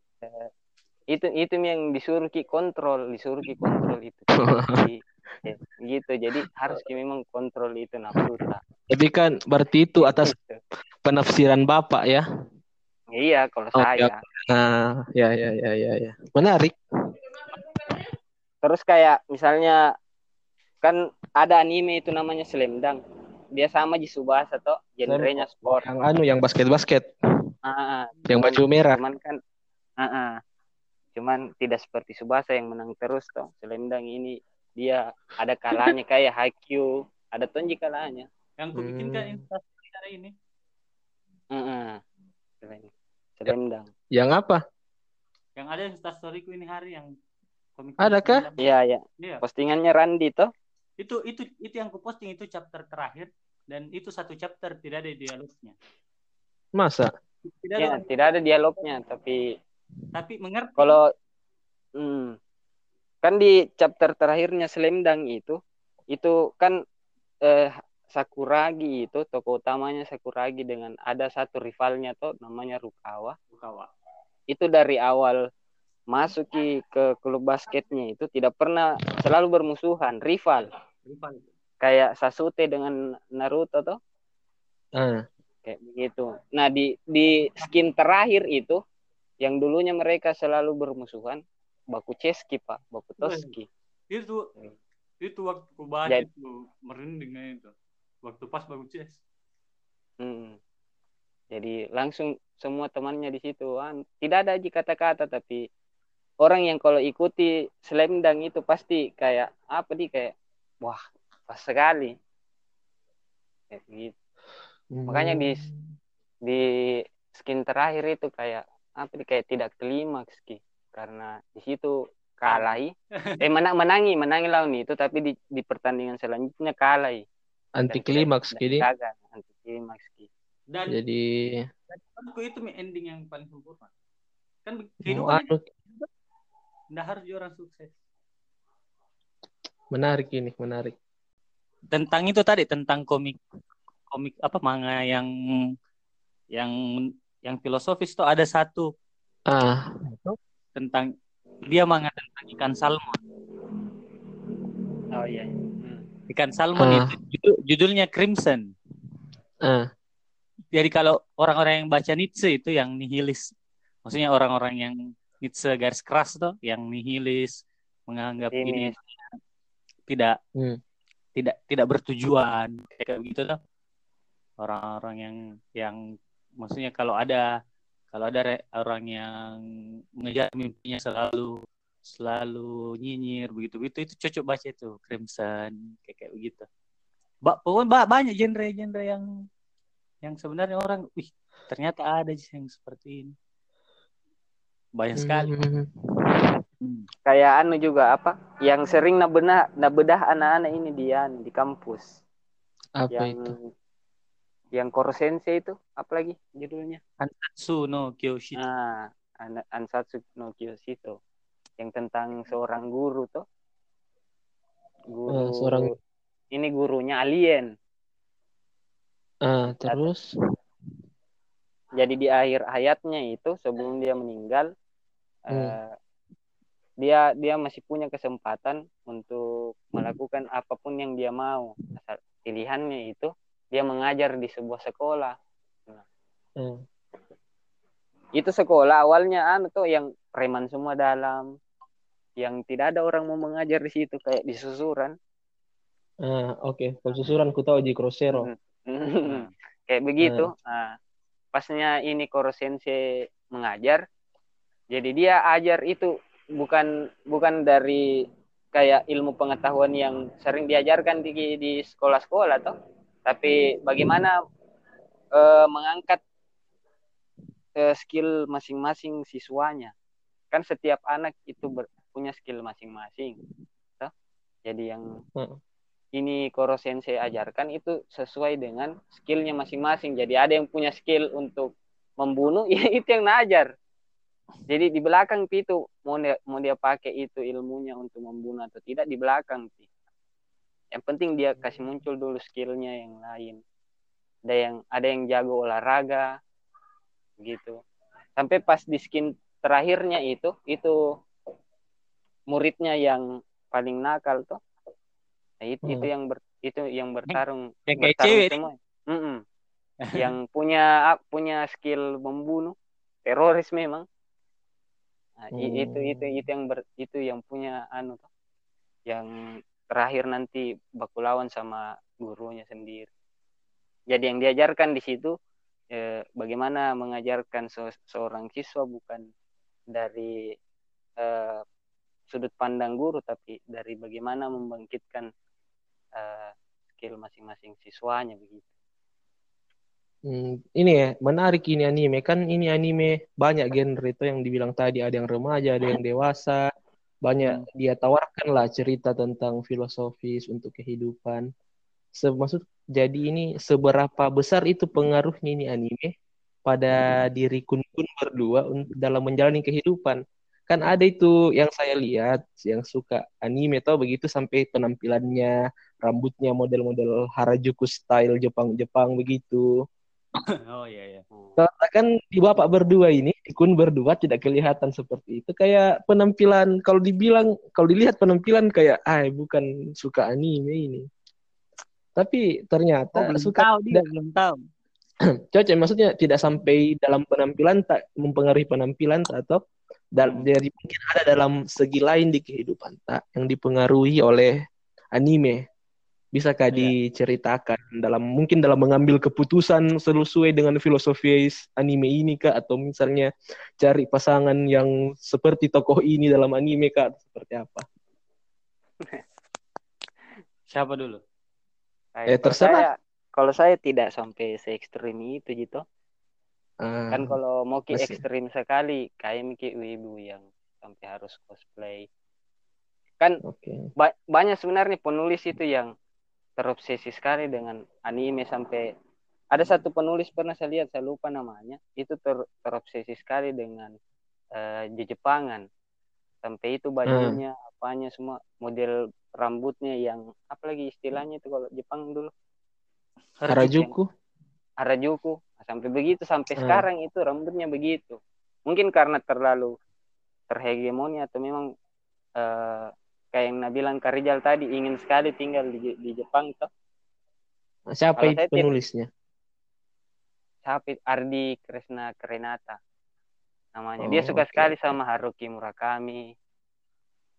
itu itu yang disuruh ki kontrol disuruh ki kontrol itu. Di- ya, gitu. Jadi harus ki memang kontrol itu nafsu Tapi kan berarti itu atas Gitu. penafsiran Bapak ya. Iya kalau Oke, saya Nah, ya ya ya ya ya. Menarik. Terus kayak misalnya kan ada anime itu namanya Slam Dunk. Dia sama di Subasa toh, genrenya sport. Yang anu yang basket-basket, Ah, ah. yang Cuman- baju merah. Cuman kan ah, ah. Cuman tidak seperti Subasa yang menang terus toh. Slam Dunk ini dia ada kalanya kayak Haikyuu, ada tonji kalanya. Yang kubikinkan Hmm. instastory hari ini. Ah, ah. Slam Dunk. Yang apa? Yang ada instastoryku ini hari yang komik. Adakah? Iya, ya. Iya. Postingannya Randi toh. Itu itu itu yang kuposting itu chapter terakhir dan itu satu chapter tidak ada dialognya. Masa? Tidak Ya, ada, tidak ada dialognya, tapi tapi mengerti. kalau hmm, kan di chapter terakhirnya Slam Dunk itu itu kan eh, Sakuragi itu tokoh utamanya Sakuragi dengan ada satu rivalnya tuh namanya Rukawa Bukawa. itu dari awal masuki ke klub basketnya itu tidak pernah selalu bermusuhan rival Rival. kayak Sasuke dengan Naruto tuh Ah, kayak begitu nah di di skin terakhir itu yang dulunya mereka selalu bermusuhan Baku Ceski pak Baku Toski Itu Hmm. itu waktu baca Jadi- itu merindingnya itu. Waktu pas bagus CS. Mm. Jadi langsung semua temannya di situ. Tidak ada aja kata-kata tapi orang yang kalau ikuti slam dunk itu pasti kayak apa di kayak wah pas sekali. Kayak gitu. Makanya di di skin terakhir itu kayak apa di kayak tidak klimaks ki karena di situ kalahi eh menang menangi menangi lawan itu tapi di di pertandingan selanjutnya kalahi anti klimaks gini. anti klimaks Ki. Dan Jadi menurutku itu mi ending yang paling sempurna. Kan kehidupan anu tidak harus jadi orang sukses. menarik ini, menarik. Tentang itu tadi tentang komik komik apa manga yang yang yang filosofis tuh ada satu Ah, tentang dia manga tentang ikan salmon. Oh iya. Hmm. Ikan salmon Ah. itu judul- judulnya Crimson. ah, Jadi kalau orang-orang yang baca Nietzsche itu yang nihilis. Maksudnya orang-orang yang Nietzsche garis keras tuh yang nihilis menganggap ini, Ini tidak Hmm. tidak tidak bertujuan kayak begitu tuh. Orang-orang yang yang maksudnya kalau ada kalau ada orang yang mengejar mimpinya selalu selalu nyinyir begitu begitu itu cocok baca itu Crimson kayak kayak begitu. Ba pokoknya ba- banyak genre-genre yang yang sebenarnya orang, wih ternyata ada yang seperti ini. Banyak sekali. hmm, Hmm. kayak anu juga apa? Yang sering nabedah nabedah anak-anak ini di anu, di kampus. apa yang itu? yang Korsense itu apa lagi judulnya? Ansatsu no Kyoshi. Ah, An- Ansatsu no Kyoshito. Yang tentang seorang guru tuh. Guru Eh, seorang ini gurunya alien. ah, terus Jadi di akhir hayatnya itu sebelum dia meninggal Hmm. eh, dia dia masih punya kesempatan untuk melakukan apa pun yang dia mau. Asal pilihannya itu dia mengajar di sebuah sekolah. ah, Itu sekolah awalnya anu tuh yang preman semua dalam yang tidak ada orang mau mengajar di situ kayak di susuran. ah, oke. Kalau susuran ku tahu di Crossero. Hmm. kayak begitu. Nah, pasnya ini Koro Sensei mengajar, jadi dia ajar itu bukan bukan dari kayak ilmu pengetahuan yang sering diajarkan di di sekolah-sekolah toh, tapi bagaimana eh, mengangkat eh, skill masing-masing siswanya. Kan setiap anak itu ber- punya skill masing-masing. toh. Jadi yang Heeh. ini Koro Sensei ajarkan itu sesuai dengan skillnya masing-masing. Jadi ada yang punya skill untuk membunuh, ya itu yang najar. Jadi di belakang itu mau dia, mau dia pakai itu ilmunya untuk membunuh atau tidak di belakang Pi. Yang penting dia kasih muncul dulu skillnya yang lain. Ada yang ada yang jago olahraga, gitu. Sampai pas di skin terakhirnya itu itu muridnya yang paling nakal tuh. Nah, itu, itu Hmm. yang ber, itu yang bertarung Yang kayak bertarung cewek semua. Mm-mm. yang punya punya skill membunuh teroris memang. Nah, i- itu Hmm. itu itu yang ber, itu yang punya anu tuh. Yang terakhir nanti baku lawan sama gurunya sendiri. Jadi yang diajarkan di situ eh, bagaimana mengajarkan se- seorang siswa bukan dari eh, sudut pandang guru tapi dari bagaimana membangkitkan eh, skill masing-masing siswanya begitu. Hmm, ini ya, menarik ini anime. Kan ini anime banyak genre itu yang dibilang tadi, ada yang remaja, ada yang dewasa. Banyak dia tawarkan lah cerita tentang filosofis untuk kehidupan. Semaksud jadi ini seberapa besar itu pengaruhnya ini anime pada diri kun-kun berdua dalam menjalani kehidupan. Kan ada itu yang saya lihat yang suka anime tau begitu sampai penampilannya, rambutnya model-model Harajuku style Jepang-Jepang begitu. Oh iya iya. kan di bapak berdua ini, di kun berdua tidak kelihatan seperti itu. Kayak penampilan, kalau dibilang, kalau dilihat penampilan kayak, ah bukan suka anime ini. Tapi Oh, ternyata belum suka tahu dia tidak belum tahu. cocok, maksudnya tidak sampai dalam penampilan tak mempengaruhi penampilan tak, atau dal- Hmm. mungkin ada dalam segi lain di kehidupan tak yang dipengaruhi oleh anime. Bisakah Iya. diceritakan dalam mungkin dalam mengambil keputusan sesuai dengan filosofi anime ini kah atau misalnya cari pasangan yang seperti tokoh ini dalam anime kah seperti apa? Siapa dulu? Eh, kalau terserah. saya kalau saya tidak sampai se ekstrim itu gitu. Ah, Kan kalau mau ki masih. ekstrim sekali kayak miki wibu yang sampai harus cosplay. Kan Oke. ba- banyak sebenarnya penulis itu yang terobsesi sekali dengan anime sampai ada satu penulis pernah saya lihat saya lupa namanya itu ter, terobsesi sekali dengan uh, Jepangan sampai itu bajunya hmm. apanya semua model rambutnya yang apalagi istilahnya itu kalau Jepang dulu? Harajuku. Harajuku. Sampai begitu sampai hmm. sekarang itu rambutnya begitu. Mungkin karena terlalu terhegemoni atau memang uh, kayak yang bilang Karijal tadi ingin sekali tinggal di, di Jepang toh. Siapa itu penulisnya? Siapa Ardi Kresna Krenata namanya. Oh, dia suka okay. sekali sama Haruki Murakami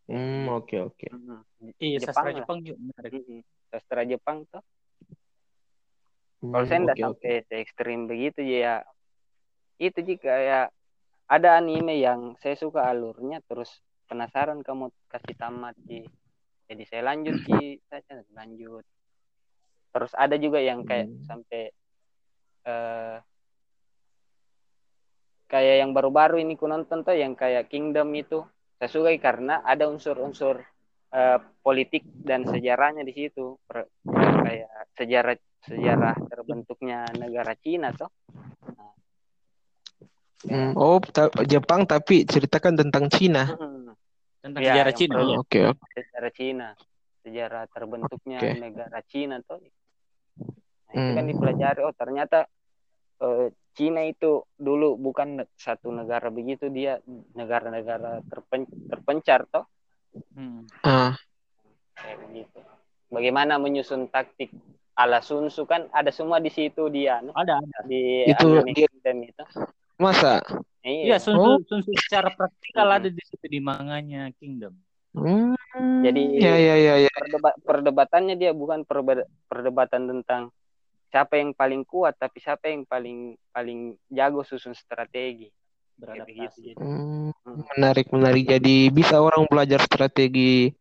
hmm oke oke. Iya sastra Jepang juga sastra Jepang toh hmm, kalau saya tidak okay, sampai okay. ekstrim begitu ya. Itu jika ya ada anime yang saya suka alurnya terus penasaran kamu kasih tamat Ci. jadi saya lanjut Ci saja lanjut. Terus ada juga yang kayak hmm. sampai uh, kayak yang baru-baru ini ku nonton tuh yang kayak Kingdom itu saya suka karena ada unsur-unsur uh, politik dan sejarahnya di situ per, kayak sejarah sejarah terbentuknya negara Cina nah, Hmm, oh, ta Jepang tapi ceritakan tentang Cina. Hmm. Tentang ya, sejarah Cina. Oke, oke. Okay. Sejarah Cina. Sejarah terbentuknya okay. negara Cina tuh. Nah, itu kan hmm. dipelajari oh ternyata uh, Cina itu dulu bukan satu negara begitu dia negara-negara terpen terpencar toh. Hmm. Ah. Kayak begitu. Bagaimana menyusun taktik ala Sun Tzu kan ada semua di situ dia. No? Ada, ada. Di itu dia, itu. Masa? Iya, Sun Tzu, oh. Sun Tzu secara praktikal ada di situ di manganya Kingdom. Hmm. Jadi ya, ya, ya, ya. Perdeba perdebatannya dia bukan perdebatan tentang siapa yang paling kuat, tapi siapa yang paling paling jago susun strategi. Beradaptasi. Hmm, menarik, menarik. Jadi bisa orang belajar strategi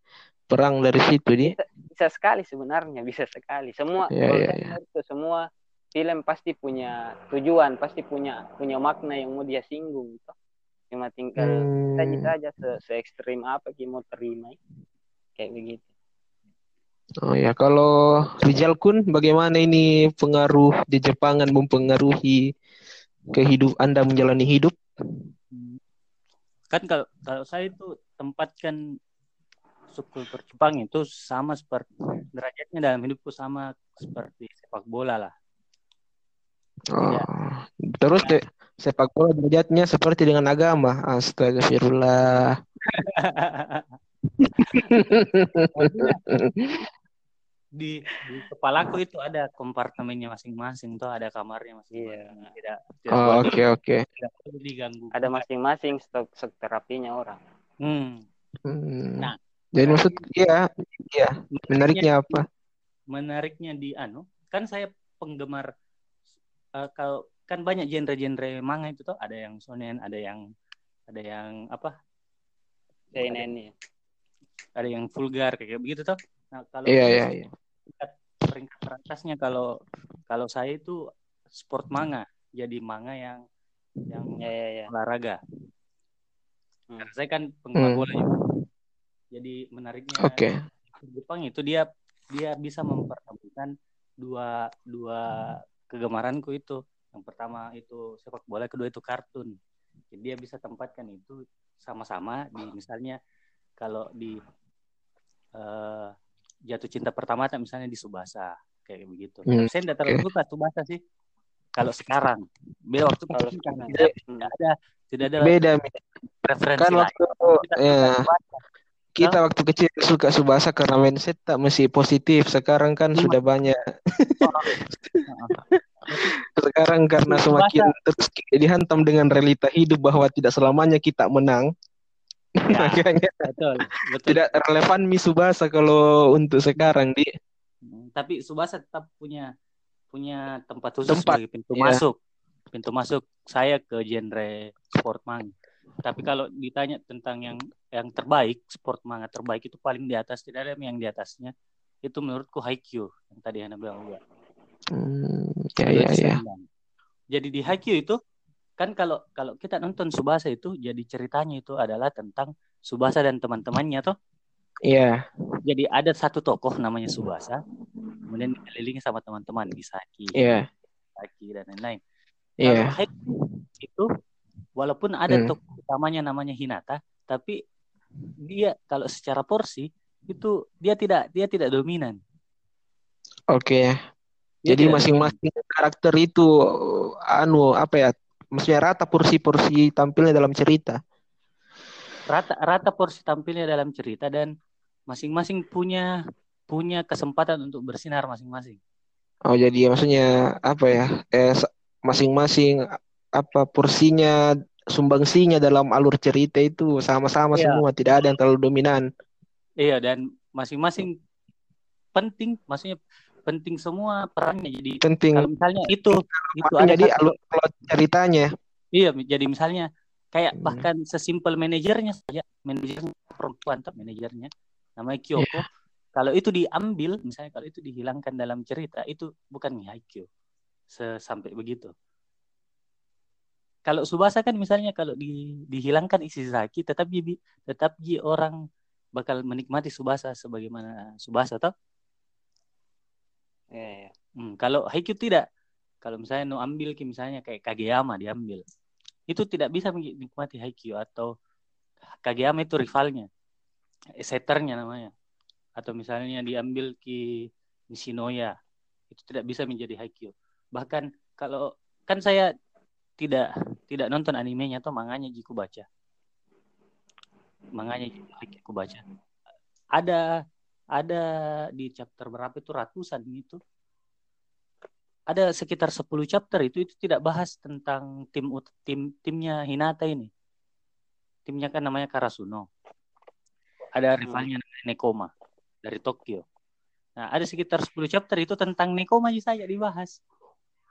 perang dari situ dia. Bisa, bisa sekali sebenarnya, bisa sekali. Semua ya, ya, ya. semua film pasti punya tujuan, pasti punya punya makna yang mau dia singgung. Toh. Cuma tinggal hmm. kita aja se, se ekstrim apa kita mau terima. Kayak begitu. Oh ya, kalau Rizal Kun, bagaimana ini pengaruh di Jepangan mempengaruhi kehidupan Anda menjalani hidup? Kan kalau kalau saya itu tempatkan subkultur Jepang itu sama seperti derajatnya dalam hidupku sama seperti sepak bola lah. Oh. Ya. Terus sepak bola derajatnya seperti dengan agama. Astagfirullah. di di kepalaku itu ada kompartemennya masing-masing tuh ada kamarnya masing-masing. Iya. Tidak, tidak oh, oke oke. Okay, diganggu. Ada masing-masing stok, stok terapinya orang. Hmm. hmm. Nah, jadi maksud iya, iya. Menariknya apa? Menariknya di anu, kan saya penggemar uh, kalau kan banyak genre-genre manga itu tuh ada yang shonen ada yang ada yang apa seinen ada yang vulgar kayak begitu tuh nah kalau iya iya iya peringkat teratasnya kalau kalau saya itu sport manga jadi manga yang yang ya, ya, ya. olahraga hmm. Karena saya kan penggemar hmm. bola juga jadi menariknya okay. Jepang itu dia dia bisa mempertemukan dua dua kegemaranku itu yang pertama itu sepak bola kedua itu kartun jadi dia bisa tempatkan itu sama-sama di misalnya kalau di uh, jatuh cinta pertama misalnya di Subasa kayak begitu. Hmm. saya tidak terlalu suka Subasa sih. Kalau sekarang beda waktu kalau sekarang tidak, tidak ada tidak ada beda preferensi kan waktu ya kita waktu kecil suka Subasa karena mindset tak masih positif. Sekarang kan sudah banyak. Sekarang karena semakin terus dihantam dengan realita hidup bahwa tidak selamanya kita menang. Ya, Makanya betul, betul. tidak relevan Mi Subasa kalau untuk sekarang di. Hmm, tapi Subasa tetap punya punya tempat khusus tempat. sebagai pintu ya. masuk. Pintu masuk saya ke genre sport man. Tapi kalau ditanya tentang yang yang terbaik, sport manga terbaik itu paling di atas, tidak ada yang di atasnya. Itu menurutku Haikyuu yang tadi Anda bilang juga. Hmm, ya, ya, ya. Jadi di Haikyuu itu kan kalau kalau kita nonton Subasa itu jadi ceritanya itu adalah tentang Subasa dan teman-temannya tuh Iya. Jadi ada satu tokoh namanya Subasa, kemudian dikelilingi sama teman-teman Misaki, Iya. Misaki dan lain-lain. Iya. Kalau Haikyuu itu walaupun ada Hmm. tokoh utamanya namanya Hinata, tapi dia kalau secara porsi itu dia tidak dia tidak dominan. Oke. Dia Jadi masing-masing karakter itu anu apa ya? Maksudnya rata porsi-porsi tampilnya dalam cerita. rata rata porsi tampilnya dalam cerita dan masing-masing punya punya kesempatan untuk bersinar masing-masing. Oh, jadi maksudnya apa ya? Eh masing-masing apa porsinya sumbangsinya dalam alur cerita itu sama-sama Iya. semua, tidak ada yang terlalu dominan. Iya dan masing-masing penting, maksudnya penting semua perannya. Jadi Penting. kalau misalnya itu itu ada Jadi alur plot ceritanya. iya jadi misalnya kayak Hmm. bahkan sesimpel manajernya saja, manajernya perempuan tuh manajernya namanya Kyoko. Iya. Kalau itu diambil, misalnya kalau itu dihilangkan dalam cerita, itu bukan. Se- Sampai begitu. Kalau Subasa kan misalnya kalau di, dihilangkan Isizaki, tetap jadi tetap ji orang bakal menikmati Subasa sebagaimana Subasa toh. Iya, iya. Hmm, kalau Haikyuu tidak. Kalau misalnya no ambil misalnya kayak Kageyama diambil. Itu tidak bisa menikmati Haikyuu atau Kageyama itu rivalnya. Setternya namanya. Atau misalnya diambil ki Nishinoya. Itu tidak bisa menjadi Haikyuu. Bahkan kalau kan saya tidak tidak nonton animenya atau manganya Jiku baca. Manganya Jiku baca. Ada ada di chapter berapa itu ratusan itu ada sekitar 10 chapter itu itu tidak bahas tentang tim tim timnya Hinata ini. Timnya kan namanya Karasuno. Ada rivalnya namanya Nekoma dari Tokyo. Nah, ada sekitar 10 chapter itu tentang Nekoma aja saja dibahas.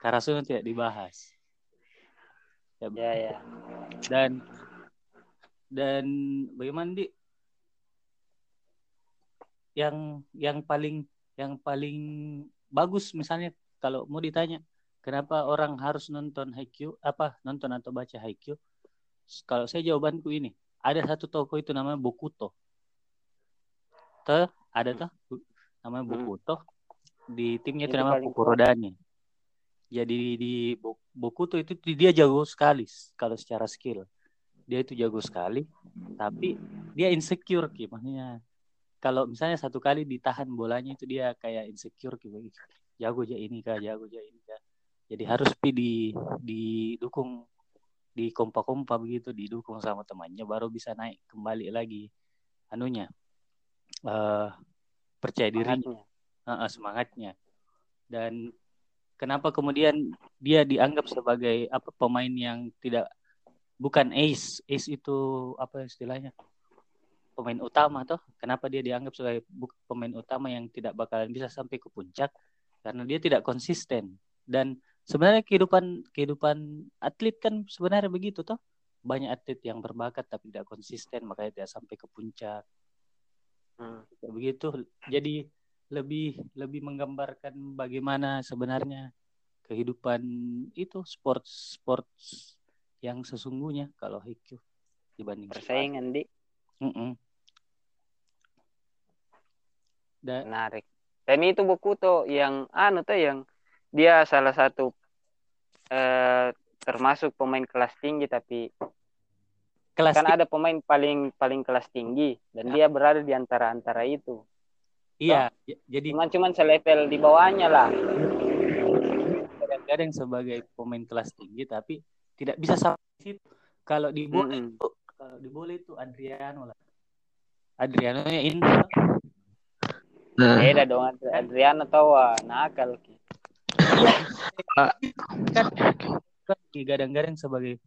Karasuno tidak dibahas. Ya, Ya, ya. dan dan bagaimana di yang yang paling yang paling bagus misalnya kalau mau ditanya kenapa orang harus nonton Haikyuu apa nonton atau baca Haikyuu? Kalau saya jawabanku ini ada satu toko itu namanya Bokuto. Tuh, ada tuh? Namanya Hmm. Bokuto. Di timnya itu Itu namanya Kukurodani jadi di Bo- Bokuto itu dia jago sekali kalau secara skill. Dia itu jago sekali tapi dia insecure Ki. maksudnya kalau misalnya satu kali ditahan bolanya itu dia kayak insecure gitu. "Ih, jago aja ini kah jago aja ini kah. Jadi harus pi di didukung di kompa-kompa begitu didukung sama temannya baru bisa naik kembali lagi. Anunya eh percaya dirinya Semangatnya. Heeh, semangatnya. Dan kenapa kemudian dia dianggap sebagai apa pemain yang tidak bukan ace. Ace itu apa istilahnya pemain utama toh. Kenapa dia dianggap sebagai pemain utama yang tidak bakalan bisa sampai ke puncak? Karena dia tidak konsisten. Dan sebenarnya kehidupan kehidupan atlet kan sebenarnya begitu toh. Banyak atlet yang berbakat tapi tidak konsisten makanya tidak sampai ke puncak. Hmm. Begitu. Jadi lebih lebih menggambarkan bagaimana sebenarnya kehidupan itu sports sports yang sesungguhnya kalau Haikyuu dibanding Persaingan, Di. Mm-mm. Dan Menarik. Dan itu buku tuh yang anu tuh yang dia salah satu eh termasuk pemain kelas tinggi tapi kelas kan ada pemain paling paling kelas tinggi dan dia berada di antara antara itu. iya jadi Cuman cuman selevel di bawahnya lah. kadang-kadang sebagai pemain kelas tinggi tapi tidak bisa sampai situ. Kalau di bola Mm-mm. itu kalau di bola itu Adriano lah. Adriano nya Inter. Nah, Beda dong Ad- Adriano tahu ah, nakal. Ki. kan kan digadang-gadang sebagai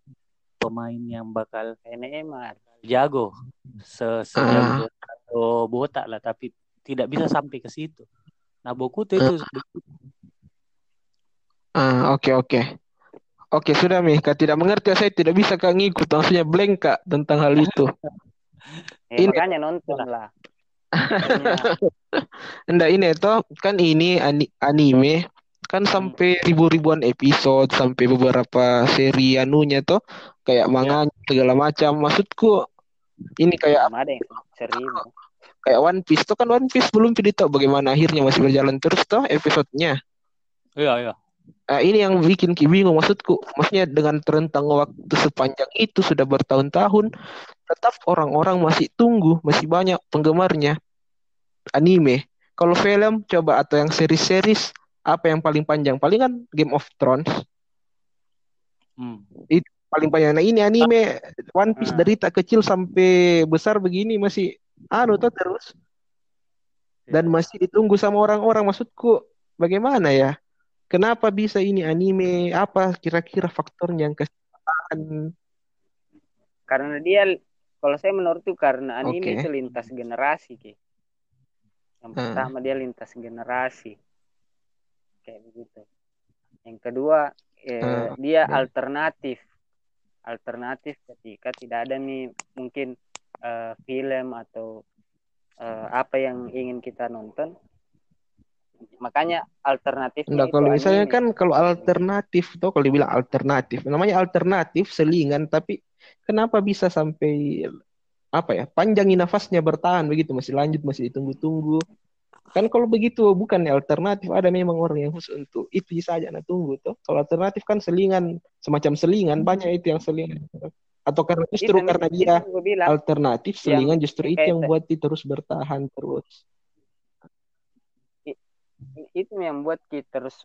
pemain yang bakal Kayak Neymar. jago se sejago atau botak lah tapi tidak bisa sampai ke situ. Nah Bokuto itu ah, oke oke. Oke, sudah Mi. Kak tidak mengerti, saya tidak bisa Kak ngikut. Langsungnya blank Kak tentang hal itu. Eh, Ini- makanya nonton lah. Enggak ini toh kan ini ani- anime kan sampai ribu-ribuan episode sampai beberapa seri anunya toh kayak manga segala macam. Maksudku ini kayak ada yang seribu. kayak One Piece tuh kan One Piece belum jadi tahu bagaimana akhirnya masih berjalan terus toh episodenya. Iya, iya. Nah, ini yang bikin Ki bingung maksudku. Maksudnya dengan rentang waktu sepanjang itu sudah bertahun-tahun tetap orang-orang masih tunggu, masih banyak penggemarnya anime. Kalau film coba atau yang series-series apa yang paling panjang? Paling kan Game of Thrones. Hmm. Paling panjang. Nah, ini anime One Piece Hmm. dari tak kecil sampai besar begini masih anu tuh terus dan masih ditunggu sama orang-orang maksudku bagaimana ya kenapa bisa ini anime? Apa kira-kira faktornya yang kesalahan karena dia kalau saya menurut tuh karena anime Oke. itu lintas generasi ki. Yang Hmm. pertama dia lintas generasi. Kayak begitu. Yang kedua eh, Hmm, dia oke. alternatif. Alternatif ketika tidak ada nih mungkin eh, film atau eh, apa yang ingin kita nonton makanya alternatifnya Enggak, kalau misalnya anime. kan kalau alternatif tuh kalau dibilang alternatif namanya alternatif selingan tapi kenapa bisa sampai apa ya panjangin nafasnya bertahan begitu? Masih lanjut masih ditunggu-tunggu. Kan kalau begitu bukan ya alternatif. Ada memang orang yang khusus untuk itu saja nah tunggu tuh kalau alternatif kan selingan semacam selingan banyak itu yang selingan. Atau karena justru Itu- karena itu dia alternatif Yang selingan justru itu yang buat dia terus bertahan terus itu yang buat kita terus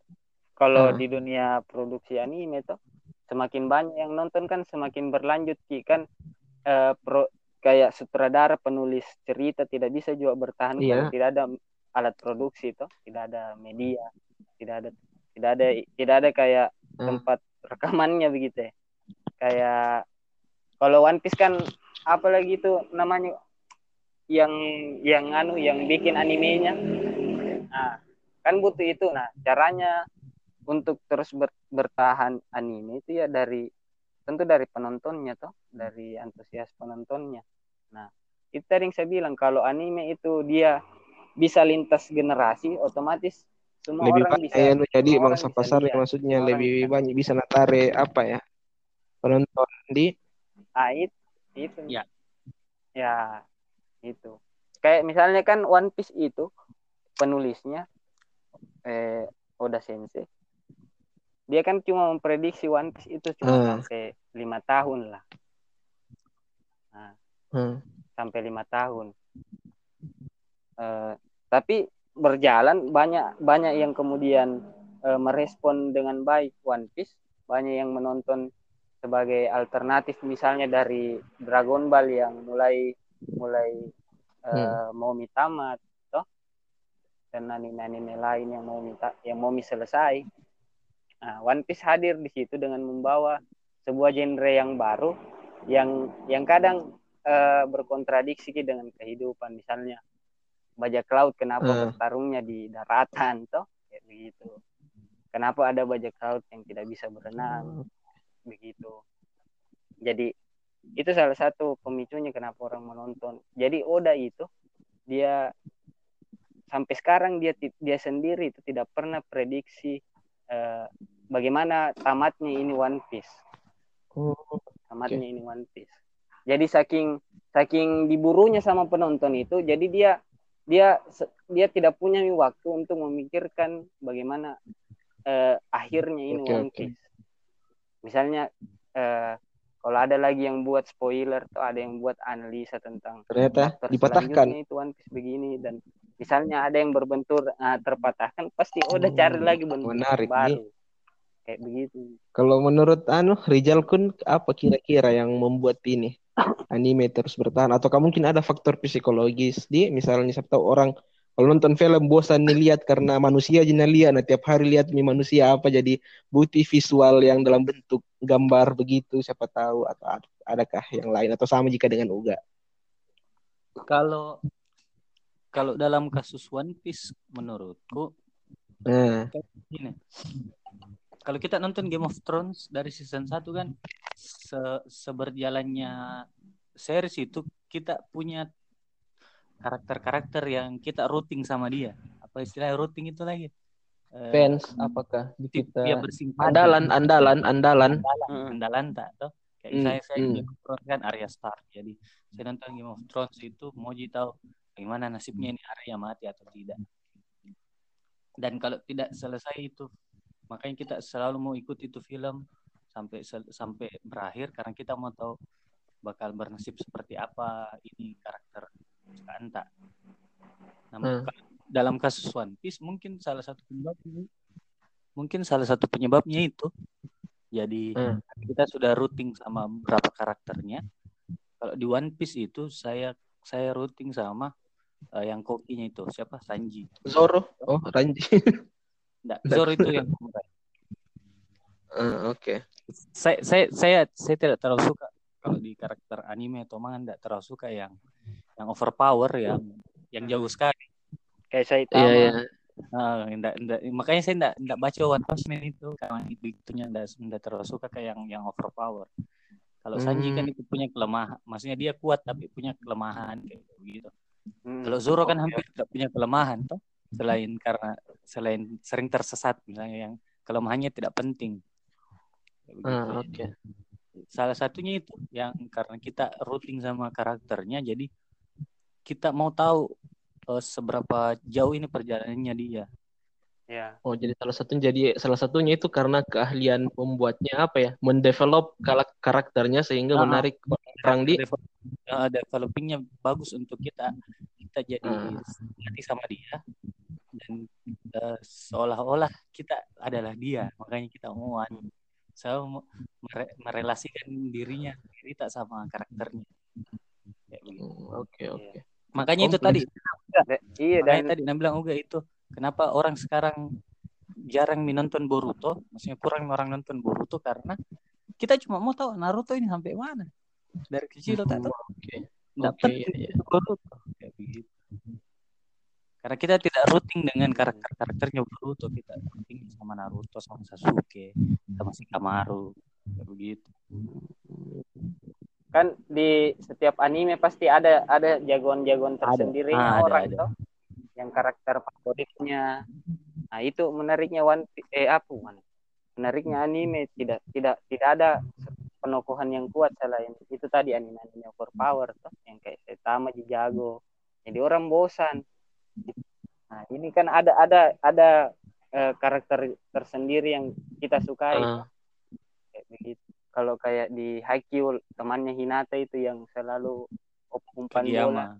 kalau Ah. di dunia produksi anime tuh semakin banyak yang nonton kan semakin berlanjut ki kan eh, pro, kayak sutradara penulis cerita tidak bisa juga bertahan Iya. kalau tidak ada alat produksi tuh tidak ada media tidak ada tidak ada tidak ada kayak Ah. tempat rekamannya begitu ya kayak kalau One Piece kan apalagi itu namanya yang yang anu yang bikin animenya nah kan butuh itu. Nah caranya untuk terus ber- bertahan anime itu ya dari tentu dari penontonnya toh dari antusias penontonnya. Nah itu tadi yang saya bilang kalau anime itu dia bisa lintas generasi otomatis semua lebih orang banyak bisa ya, jadi mangsa bisa pasarnya lihat, maksudnya semua lebih bisa- banyak bisa natare apa ya penonton di ah itu itu. Ya. ya itu. Kayak misalnya kan One Piece itu penulisnya eh Oda Sensei dia kan cuma memprediksi One Piece itu cuma Ah. sampai lima tahun lah. Hmm. sampai lima tahun. Eh, tapi berjalan banyak banyak yang kemudian eh, merespon dengan baik One Piece. Banyak yang menonton sebagai alternatif misalnya dari Dragon Ball yang mulai mulai eh, mau tamat dan anime-anime lain yang mau minta yang mau selesai. Nah, One Piece hadir di situ dengan membawa sebuah genre yang baru yang yang kadang eh, berkontradiksi dengan kehidupan. Misalnya bajak laut kenapa Eh. bertarungnya di daratan toh? Kayak begitu. Kenapa ada bajak laut yang tidak bisa berenang? Begitu. Jadi itu salah satu pemicunya kenapa orang menonton. Jadi Oda itu dia sampai sekarang dia dia sendiri itu tidak pernah prediksi eh, bagaimana tamatnya ini One Piece Oh, tamatnya ini One Piece. Jadi saking saking diburunya sama penonton itu, jadi dia dia dia tidak punya waktu untuk memikirkan bagaimana eh, akhirnya ini Oke, One. Piece. Misalnya eh, kalau ada lagi yang buat spoiler atau ada yang buat analisa tentang ternyata dipatahkan. itu One Piece begini dan misalnya ada yang berbentur ah, terpatahkan pasti udah cari Hmm, lagi bentuk menarik yang nih. baru. Kayak begitu. Kalau menurut anu Rizal Kun apa kira-kira yang membuat ini anime terus bertahan? Atau mungkin ada faktor psikologis? Di misalnya siapa tahu orang kalau nonton film bosan nih lihat karena manusia aja lihat. Nah tiap hari lihat nih manusia apa jadi butuh visual yang dalam bentuk gambar begitu siapa tahu. Atau ad- adakah yang lain? Atau sama jika dengan Uga? Kalau kalau dalam kasus One Piece menurutku nah. Gini. Kalau kita nonton Game of Thrones dari season 1 kan se seberjalannya series itu kita punya karakter-karakter yang kita rooting sama dia. Apa istilahnya rooting itu lagi? Eh, fans apakah di kita dia bersimpati. andalan andalan andalan Mm. Andalan tak toh? Kayak Hmm, saya saya hmm. Game of Thrones kan Arya Stark. Jadi saya nonton Game of Thrones itu Moji tahu Bagaimana nasibnya ini Arya mati atau tidak. Dan kalau tidak selesai itu, makanya kita selalu mau ikut itu film sampai sampai berakhir karena kita mau tahu bakal bernasib seperti apa ini karakter Anta. Namun Hmm. dalam kasus One Piece mungkin salah satu penyebab mungkin salah satu penyebabnya itu jadi Hmm. kita sudah routing sama beberapa karakternya. Kalau di One Piece itu saya saya routing sama eh, yang kokinya itu siapa Sanji. Zoro. Oh, Ranji. Nggak, Zoro itu yang Eh, Oke. saya saya saya saya tidak terlalu suka kalau di karakter anime atau manga tidak terlalu suka yang yang overpower yang yang jauh sekali. kayak Saitama Iya, iya. Nah, nggak- nggak- makanya saya tidak tidak baca One Punch Man itu karena itunya tidak tidak terlalu suka kayak yang yang overpower. Kalau Sanji kan Hmm. itu punya kelemahan, maksudnya dia kuat tapi punya kelemahan kayak gitu. Hmm. Kalau Zoro kan hampir tidak punya kelemahan toh, selain karena selain sering tersesat misalnya yang kelemahannya tidak penting. Begitu. Ah, Oke. Salah satunya itu yang karena kita routing sama karakternya jadi kita mau tahu eh, seberapa jauh ini perjalanannya dia. ya Oh, jadi salah satunya jadi salah satunya itu karena keahlian pembuatnya apa ya? Mendevelop karakternya sehingga Ah. menarik orang di eh, developingnya bagus untuk kita kita jadi Ah. hati sama dia dan eh, seolah-olah kita adalah dia makanya kita mau anu. saya mau mere- merelasikan dirinya cerita sama karakternya. Hmm, Oke, makanya itu tadi. Iya makanya dan tadi Nabi bilang juga itu kenapa orang sekarang jarang menonton Boruto? Maksudnya kurang orang nonton Boruto karena kita cuma mau tahu Naruto ini sampai mana. Dari kecil tak tahu. Oke, penting iya, iya. itu Boruto kayak begitu. Karena kita tidak routing dengan karakter-karakternya Boruto, kita routing sama Naruto, sama Sasuke, sama Shikamaru, kayak begitu. Kan di setiap anime pasti ada ada jagoan-jagoan Ada. tersendirinya Ah, ada, orang ada. toh yang karakter favoritnya nah itu menariknya One eh apa One menariknya anime tidak tidak tidak ada penokohan yang kuat selain itu tadi anime-anime overpower toh yang kayak Saitama jago jadi orang bosan nah ini kan ada ada ada eh, karakter tersendiri yang kita sukai Ah, kayak begitu. Kalau kayak di Haikyuu temannya Hinata itu yang selalu umpan bola.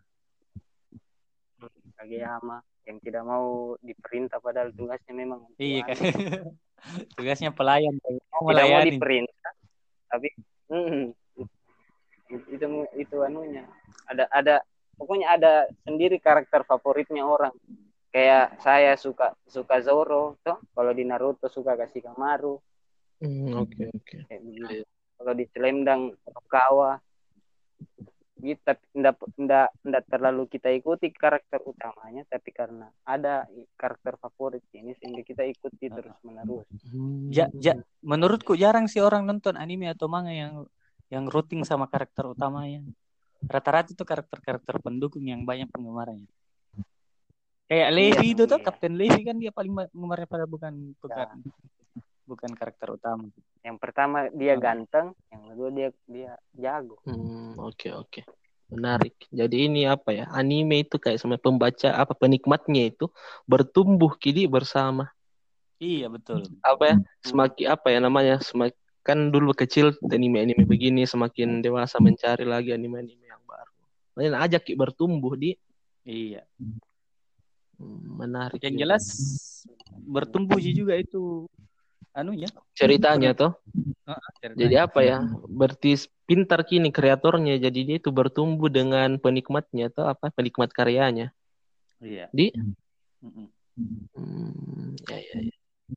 Kageyama. Yang tidak mau diperintah padahal tugasnya memang Iya. kan. Tugasnya pelayan, mau tidak mau diperintah tapi mm, itu itu anunya. Ada ada pokoknya ada sendiri karakter favoritnya orang. Kayak saya suka suka Zoro toh. Kalau di Naruto suka kasih Kamaru Hmm, Oke, oke. kayak begitu. Kalau di Selendang Rokawa tapi ndak ndak ndak terlalu kita ikuti karakter utamanya tapi karena ada karakter favorit ini sehingga kita ikuti terus menerus. Hmm. Ja, ja, menurutku jarang sih orang nonton anime atau manga yang yang routing sama karakter utamanya. Rata-rata itu karakter-karakter pendukung yang banyak penggemarnya. Kayak Levi itu tuh, iya. Kapten Levi kan dia paling penggemarnya pada bukan bukan bukan karakter utama. Yang pertama dia Hmm. ganteng, yang kedua dia dia jago. Hmm, oke oke. Menarik. Jadi ini apa ya? Anime itu kayak sama pembaca apa penikmatnya itu bertumbuh kini bersama. Iya betul. Apa ya? Semakin apa ya namanya? Semakin kan dulu kecil anime-anime begini semakin dewasa mencari lagi anime-anime yang baru. Makanya ajak Ki bertumbuh di Iya. Hmm, menarik. Yang jelas bertumbuh juga itu anunya. ceritanya toh. ceritanya. Jadi apa ya? Berarti pintar kini kreatornya. Jadi dia itu bertumbuh dengan penikmatnya atau apa? Penikmat karyanya. Iya. Di Mm-mm. Hmm, ya ya ya.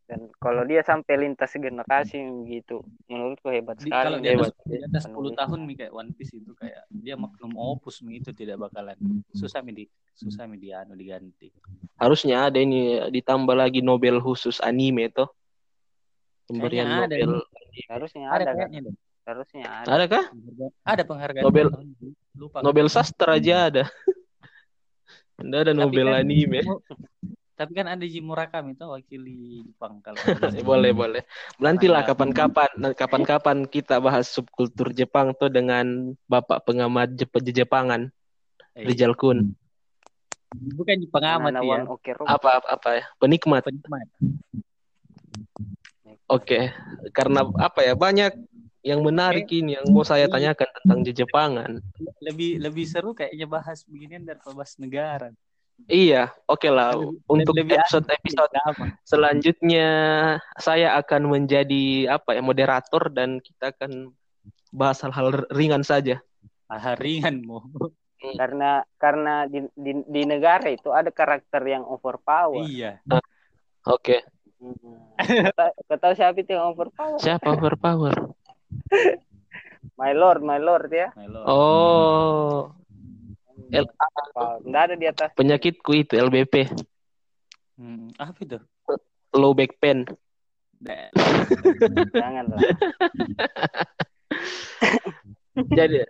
Dan kalau dia sampai lintas generasi gitu, menurutku hebat Di, sekali. kalau di hebat. atas, di atas 10 Penulis. tahun nih kayak One Piece itu kayak dia maklum opus nih itu tidak bakalan susah mi di susah mi di anu diganti. Harusnya ada ini ditambah lagi Nobel khusus anime toh. Pemberian Kayaknya ada Nobel. Harusnya Ada ada, kan? kayaknya deh. Harusnya ada. Ada kah? Ada penghargaan Nobel- lupa. Nobel sastra aja ada. Anda ada Tapi Nobel kan- anime. Tapi kan ada Jim Murakami itu wakili Jepang kalau boleh boleh. Nantilah Ada. kapan-kapan nah, kapan-kapan kita bahas subkultur Jepang tuh dengan Bapak pengamat Jep Jepangan Eh, Rizal Kun. Bukan pengamat ya. Apa apa, apa ya? Penikmat. Penikmat. Oke. Karena apa ya? Banyak yang menarik ini yang mau saya tanyakan tentang Jepangan. Lebih lebih seru kayaknya bahas beginian daripada bahas negara. Iya, oke lah. Lebih- Untuk lebih episode-episode Lama. selanjutnya saya akan menjadi apa ya moderator dan kita akan bahas hal-hal ringan saja. Ah, ringan mau. Karena karena di, di, di negara itu ada karakter yang overpower. Iya. Oke. Hmm. Kau- tahu siapa itu yang overpower? Siapa overpower? My lord, my lord ya. Melo. Oh, L- Overpower. Nggak ada di atas. penyakitku itu LBP, Hmm, apa itu? low back pain. Jadi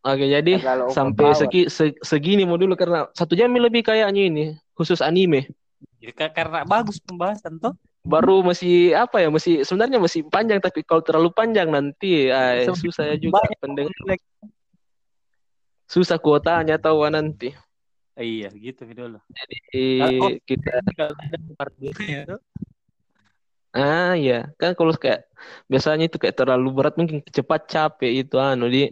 Oke, jadi Terlalu sampai segi, se- segini mau dulu karena satu jam lebih kayaknya ini khusus anime. Ya, ka- karena bagus pembahasan toh. Baru masih apa ya masih sebenarnya masih panjang tapi kalau terlalu panjang nanti Semakin susah ya juga pendengar susah kuotanya tahu nanti. Iya, gitu dulu. Jadi Oh. kita tuh. ah ya kan kalau kayak biasanya itu kayak terlalu berat mungkin cepat capek itu anu di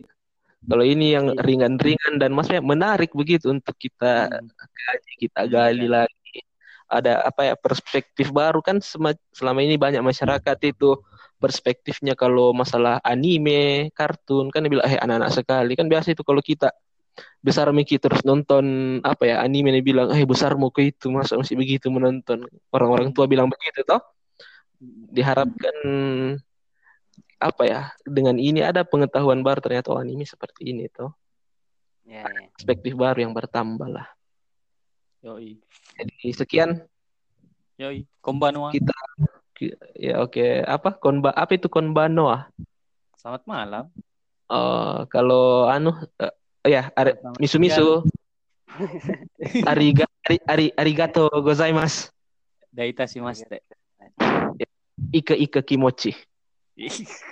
kalau ini yang Iya. ringan-ringan dan maksudnya menarik begitu untuk kita Hmm. kaji, kita Iya, gali kan. lagi. Ada apa ya perspektif baru kan selama ini banyak masyarakat itu perspektifnya kalau masalah anime, kartun kan dia bilang eh anak-anak sekali. Kan biasa itu kalau kita besar mikir terus nonton apa ya anime dia bilang eh besar mau ke itu masa masih begitu menonton? Orang-orang tua bilang begitu toh. Diharapkan apa ya dengan ini ada pengetahuan baru ternyata oh anime seperti ini toh. Ya, ya. perspektif baru yang bertambah lah. Yoi. Jadi sekian Yoi. Konbanwa. kita ya oke apa konba apa itu konbanoa Selamat malam. Eh, kalau anu eh, ya are, misu misu ariga ari, ari, arigato gozaimasu Daita Mas. ika ika kimochi.